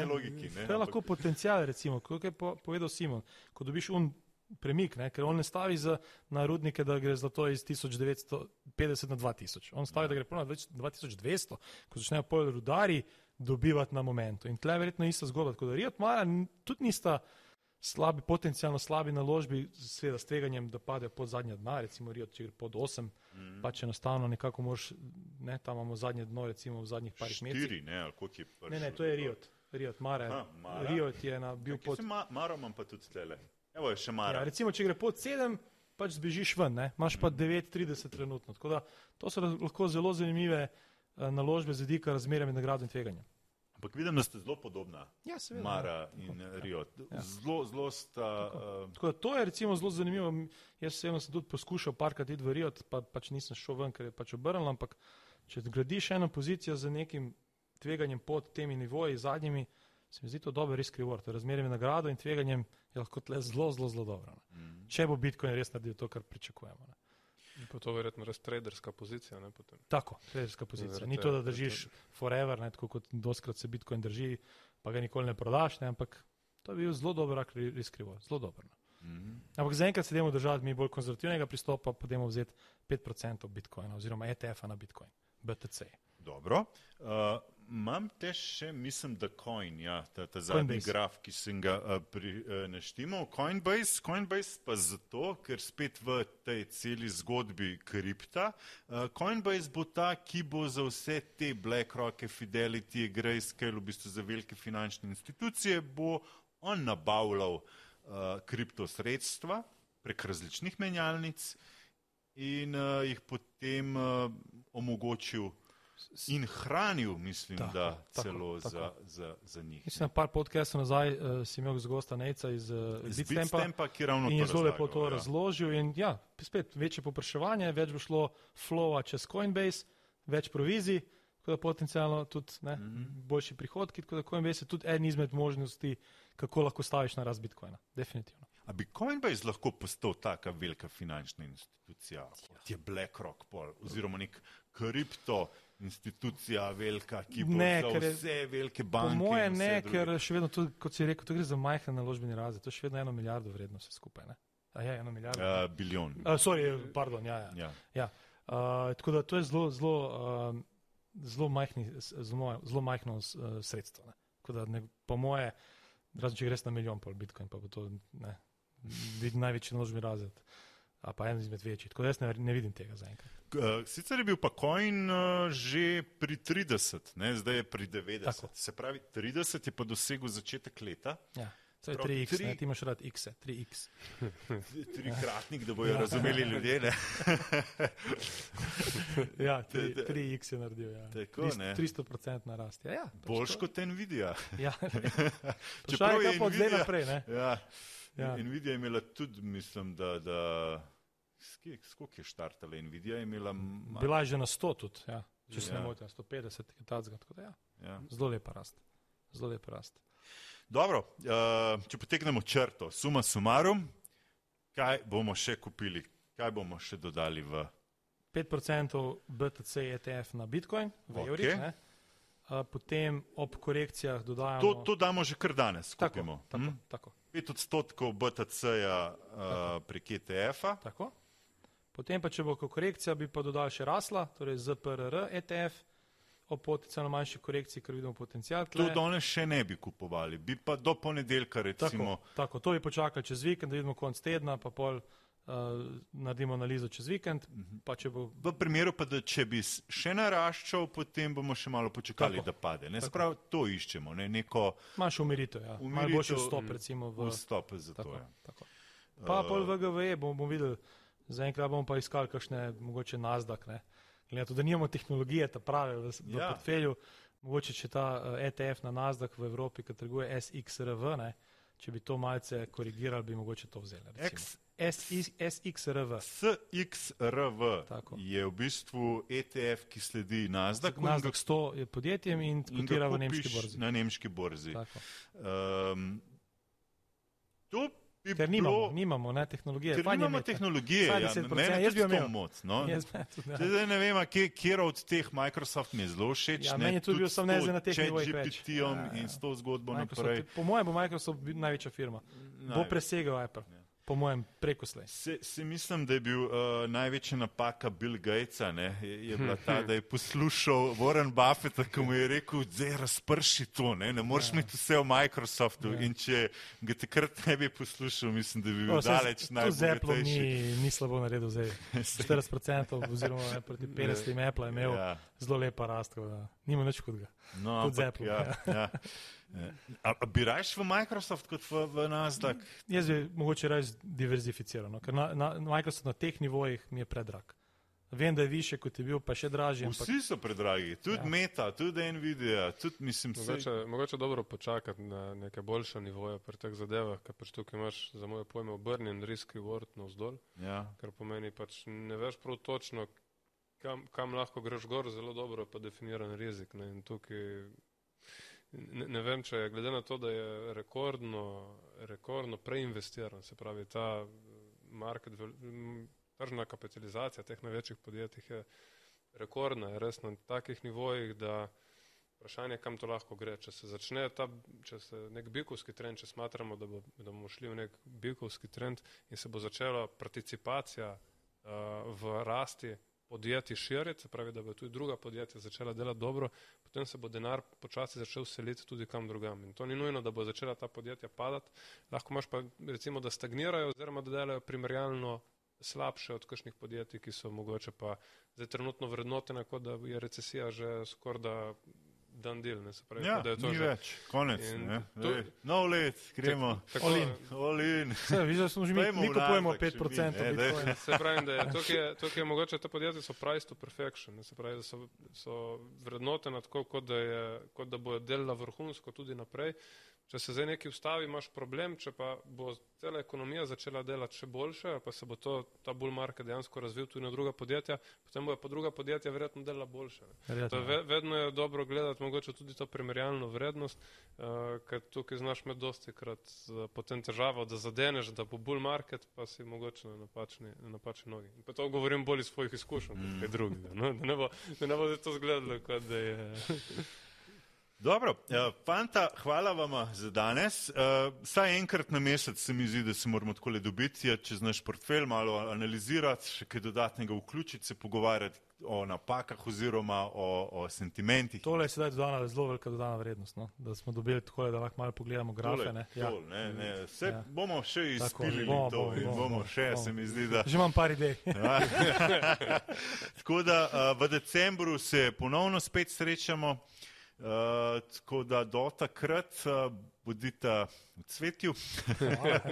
To je lahko potencial, recimo, kot je povedal Simon. Ko dobiš un premik, ne? ker on ne stavi za, na rudnike, da gre za to iz 1950 na 2000. On stavi, ja. da gre na 2200, ko začnejo pol rudari dobivati na momentu. In tle je verjetno ista zgodba. Tako da Riot Mara tudi nista slabi, potencijalno slabi naložbi, seveda s tveganjem, da padejo pod zadnje dna, recimo Riot, če gre pod 8, mm -hmm. pa če enostavno nekako moš, ne, tam imamo zadnje dno, recimo v zadnjih parih mesecih. Štiri, ne, ali koliko je prvo? Ne, ne, to je Riot. Riot, Mare. Ha, Riot je na, bil ja, pod. Ma, Maro imam pa tudi tele. Evo je še Mara. Ja, recimo, če gre pod 7, pač zbežiš ven, ne? imaš pa 9,30 mm. trenutno. Tako da to so lahko zelo zanimive uh, naložbe z vidika razmerja med nagradom in tveganjem. Ampak vidim, da ste zelo podobna. Ja, seveda. Mara ja. in ja. Rio. Ja. Zelo, zelo sta. Tako. Uh... Tako da, to je recimo zelo zanimivo. Jaz sem se tudi poskušal parkati v Rio, pa pač nisem šel ven, ker je pač obrnil. Ampak če gradiš eno pozicijo z nekim tveganjem pod temi nivoji, zadnjimi, se mi zdi to dobro, res krivo. Razmerje med nagrado in tveganjem je lahko tle zelo, zelo, zelo dobro. Mm. Če bo Bitcoin res naredil to, kar pričakujemo. Ne. Pa to je verjetno res traderska pozicija. Ne, tako, traderska pozicija. Ni to, da držiš forever, ne, tako kot doskrat se Bitcoin drži, pa ga nikoli ne prodaš, ne, ampak to je bil zelo dober, res krivo, zelo dober. Mm -hmm. Ampak zaenkrat se demo držati mi bolj konzervativnega pristopa, pa demo vzeti 5% Bitcoina oziroma ETF-a na Bitcoin, BTC. Dobro. Uh, Imam te še, mislim, da Coin, ja, ta, ta zadnji Coinbase. graf, ki sem ga uh, pri, uh, naštimal. Coinbase, Coinbase pa zato, ker spet v tej celi zgodbi kripta. Uh, Coinbase bo ta, ki bo za vse te BlackRock, Fidelity, Grayscale, v bistvu za velike finančne institucije, bo on nabavljal uh, kriptosredstva prek različnih menjalnic in uh, jih potem uh, omogočil in hranil, mislim, tako, da tako, celo tako. Za, za, za njih. Mislim, par podcastov nazaj uh, si imel z gosta Neca iz uh, Bitstampa, ki ravno in je zelo lepo to ja. razložil. In ja, spet večje popraševanje, več bo šlo flowa čez Coinbase, več provizij, tako da potencialno tudi ne, mm -hmm. boljši prihodki, tako da Coinbase je tudi en izmed možnosti, kako lahko staviš na rast Bitcoina. Definitivno. A bi Coinbase lahko postal taka velika finančna institucija, kot je BlackRock, pol, oziroma nek kripto institucija velika, ki bo ne, je, vse velike banke. Po moje ne, ker še vedno, tudi, kot si rekel, gre za majhen naložbeni razred, to je še vedno eno milijardo vredno vse skupaj. Ne? A ja, eno milijardo? Uh, bilijon. Uh, sorry, pardon, ja. ja. ja. ja. Uh, tako da to je zelo, zelo, uh, zelo, majhni, zelo, zelo majhno uh, sredstvo. Da, ne, po moje, razen če greš na milijon pol bitcoin, pa bo to ne, največji naložbeni razred. A pa en izmed večjih. Tako da jaz ne, ne vidim tega zaenkrat. Eh, sicer je bil pa Coin uh, že pri 30, ne? zdaj je pri 90. Tako. Se pravi, 30 je pa dosegel začetek leta. Ja. To je 3x, tri... ti imaš rad x, 3x. Trikratnik, da bojo ja. razumeli ljudje. ja, 3x je naredil. Ja. Tako, 300% narast. Ja, ja, Boljš kot Nvidia. ja. Čeprav je to zdaj naprej. Ja. Ja. Nvidia je imela tudi, mislim, da. da... Skok je štartala Nvidia, je imela. Bila je že na 100 tudi, ja. če se ja. ne motim, 150 je tacga, tako da ja. ja. Zelo lepa rast. Zelo lepa rast. Dobro, uh, če potegnemo črto, suma sumarum, kaj bomo še kupili, kaj bomo še dodali v. 5% BTC ETF na Bitcoin, v okay. evrih. Uh, potem ob korekcijah dodajamo. To, to damo že kar danes. Tako, tako, hm? tako. 5 odstotkov BTC-ja uh, prek ETF-a. Potem pa, če bo korekcija, bi pa dodal še rasla, torej ZPRR ETF, o potencijalno manjši korekciji, ker vidimo potencijal. To danes še ne bi kupovali, bi pa do ponedeljka recimo. Tako, tako to bi počakali čez vikend, da vidimo konc tedna, pa pol uh, naredimo analizo čez vikend. Uh -huh. bo... V primeru pa, da če bi še naraščal, potem bomo še malo počakali, tako, da pade. Ne, sprav, to iščemo, ne, neko. Manjšo umiritev, ja. Umiritev, Malo boljši vstop, recimo. V... Vstop za to, ja. Tako. Pa uh, pol VGV bomo bom videli. Zaenkrat bomo pa iskali kakšne, mogoče nazdak, ne. Glede to, da nimamo tehnologije, ta prave v, v ja. portfelju, mogoče če ta uh, eh, ETF na nazdak v Evropi, ki trguje SXRV, ne, če bi to malce korigirali, bi mogoče to vzeli. SXRV. SXRV Tako. je v bistvu ETF, ki sledi nazdak. Nazdak 100 je podjetjem in kotira v nemški borzi. Na nemški borzi. Um, to bi Ker nimamo, bilo, nimamo ne, tehnologije. Ker nimamo imeti. tehnologije, ja, jaz bi imel moc. No. Zdaj ne vem, kje od teh Microsoft mi je zelo všeč. Ja, meni je tudi bil sam nezen na teh nivojih. GPT-om ja, ja. in s to zgodbo naprej. Po mojem bo Microsoft največja firma. Bo presegal Apple. Ja. Po mojem, preko slej. Se, se mislim, da je bil uh, največja napaka Bill Gatesa, ne, je, je bila ta, da je poslušal Warren Buffetta, ki mu je rekel, zdaj razprši to, ne, ne moreš ja. imeti vse v Microsoftu ja. in če ga takrat ne bi poslušal, mislim, da bi bil o, daleč najbolj. Ni, ni slabo naredil zdaj. 40% oziroma ne, proti 50 Apple je imel ja. zelo lepa rast, da nima nič hudega. No, ampak, Apple, ja, ja. ja. A, a bi rajš v Microsoft kot v, v Nasdaq? Jaz bi mogoče raje diverzificiral, no, ker na, na, Microsoft na teh nivojih mi je predrag. Vem, da je više, kot je bil, pa še dražji. Vsi ampak... so predragi, tudi ja. Meta, tudi Nvidia, tudi mislim, mogoče, se... mogoče dobro počakati na neke boljše nivoje pri teh zadevah, ker pač tukaj imaš za moje pojme obrnjen risk reward na vzdolj. Ja. Kar pomeni pač ne veš prav točno, kam, kam lahko greš gor, zelo dobro pa definiran rizik. Ne, Ne, ne vem, če je glede na to, da je rekordno, rekordno preinvestiran, se pravi, ta market, tržna kapitalizacija teh največjih podjetij je rekordna, je res na takih nivojih, da vprašanje, kam to lahko gre. Če se začne ta, če se nek bikovski trend, če smatramo, da, bo, da bomo šli v nek bikovski trend in se bo začela participacija uh, v rasti podjetij širiti, se pravi, da bo tudi druga podjetja začela delati dobro, potem se bo denar počasi začel seliti tudi kam drugam. In to ni nujno, da bo začela ta podjetja padati, lahko imaš pa recimo, da stagnirajo oziroma da delajo primerjalno slabše od kakšnih podjetij, ki so mogoče pa zdaj trenutno vrednotene, kot da je recesija že skoraj da dan del, ne se pravi, ja, da je to že več, konec. To, no, let, gremo. Olin. Olin. Videli smo že mi, mi kupujemo 5%. Ne, se pravi, da je to, ki je mogoče, te podjetja so price to perfection, ne se pravi, da so, so vrednotene tako, kot da, je, kot da bojo delala vrhunsko tudi naprej. Če se zdaj nekaj ustavi, imaš problem, če pa bo cela ekonomija začela delati še boljše, pa se bo to, ta bull market dejansko razvil tudi na druga podjetja, potem bojo pa druga podjetja verjetno delala boljše. Verjetno. Ve, vedno je dobro gledati mogoče tudi to primerjalno vrednost, uh, ker tukaj znaš med dosti krat uh, potem težavo, da zadeneš, da bo bull market, pa si mogoče na napačni, na napačni nogi. In pa to govorim bolj iz svojih izkušenj, mm. kot kaj drugega. No? Da ne bo, da ne bo to zgledalo, kot da je. Dobro, uh, fanta, hvala vam za danes. Uh, saj enkrat na mesec se mi zdi, da se moramo tako le dobiti, čez naš portfelj malo analizirati, še kaj dodatnega vključiti, se pogovarjati o napakah oziroma o, o sentimentih. Tole je sedaj dodana zelo velika dodana vrednost, no? da smo dobili tako, da lahko malo pogledamo grafe. Tole, ne? Ja. Tole, ne, ne. Vse ja. bomo še izpili bomo, to bomo, in bomo, bomo še, bomo. se mi zdi, da. Že imam par idej. tako da uh, v decembru se ponovno spet srečamo. Uh, tako da do takrat uh, bodite v cvetju,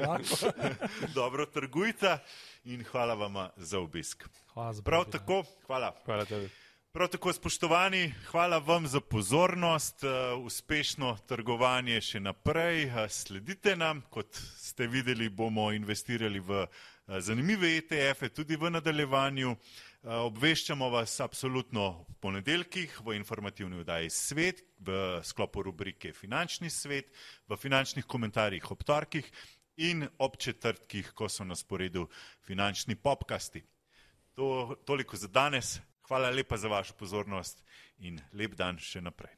dobro trgujte in hvala vam za obisk. Hvala za Prav tako, hvala. hvala tebi. Prav tako, spoštovani, hvala vam za pozornost, uh, uspešno trgovanje še naprej. Uh, sledite nam, kot ste videli, bomo investirali v uh, zanimive ETF-e tudi v nadaljevanju. Uh, obveščamo vas absolutno v ponedeljkih v informativni vdaji Svet, v sklopu rubrike Finančni svet, v finančnih komentarjih ob torkih in ob četrtkih, ko so na sporedu finančni popkasti. To, toliko za danes. Hvala lepa za vašo pozornost in lep dan še naprej.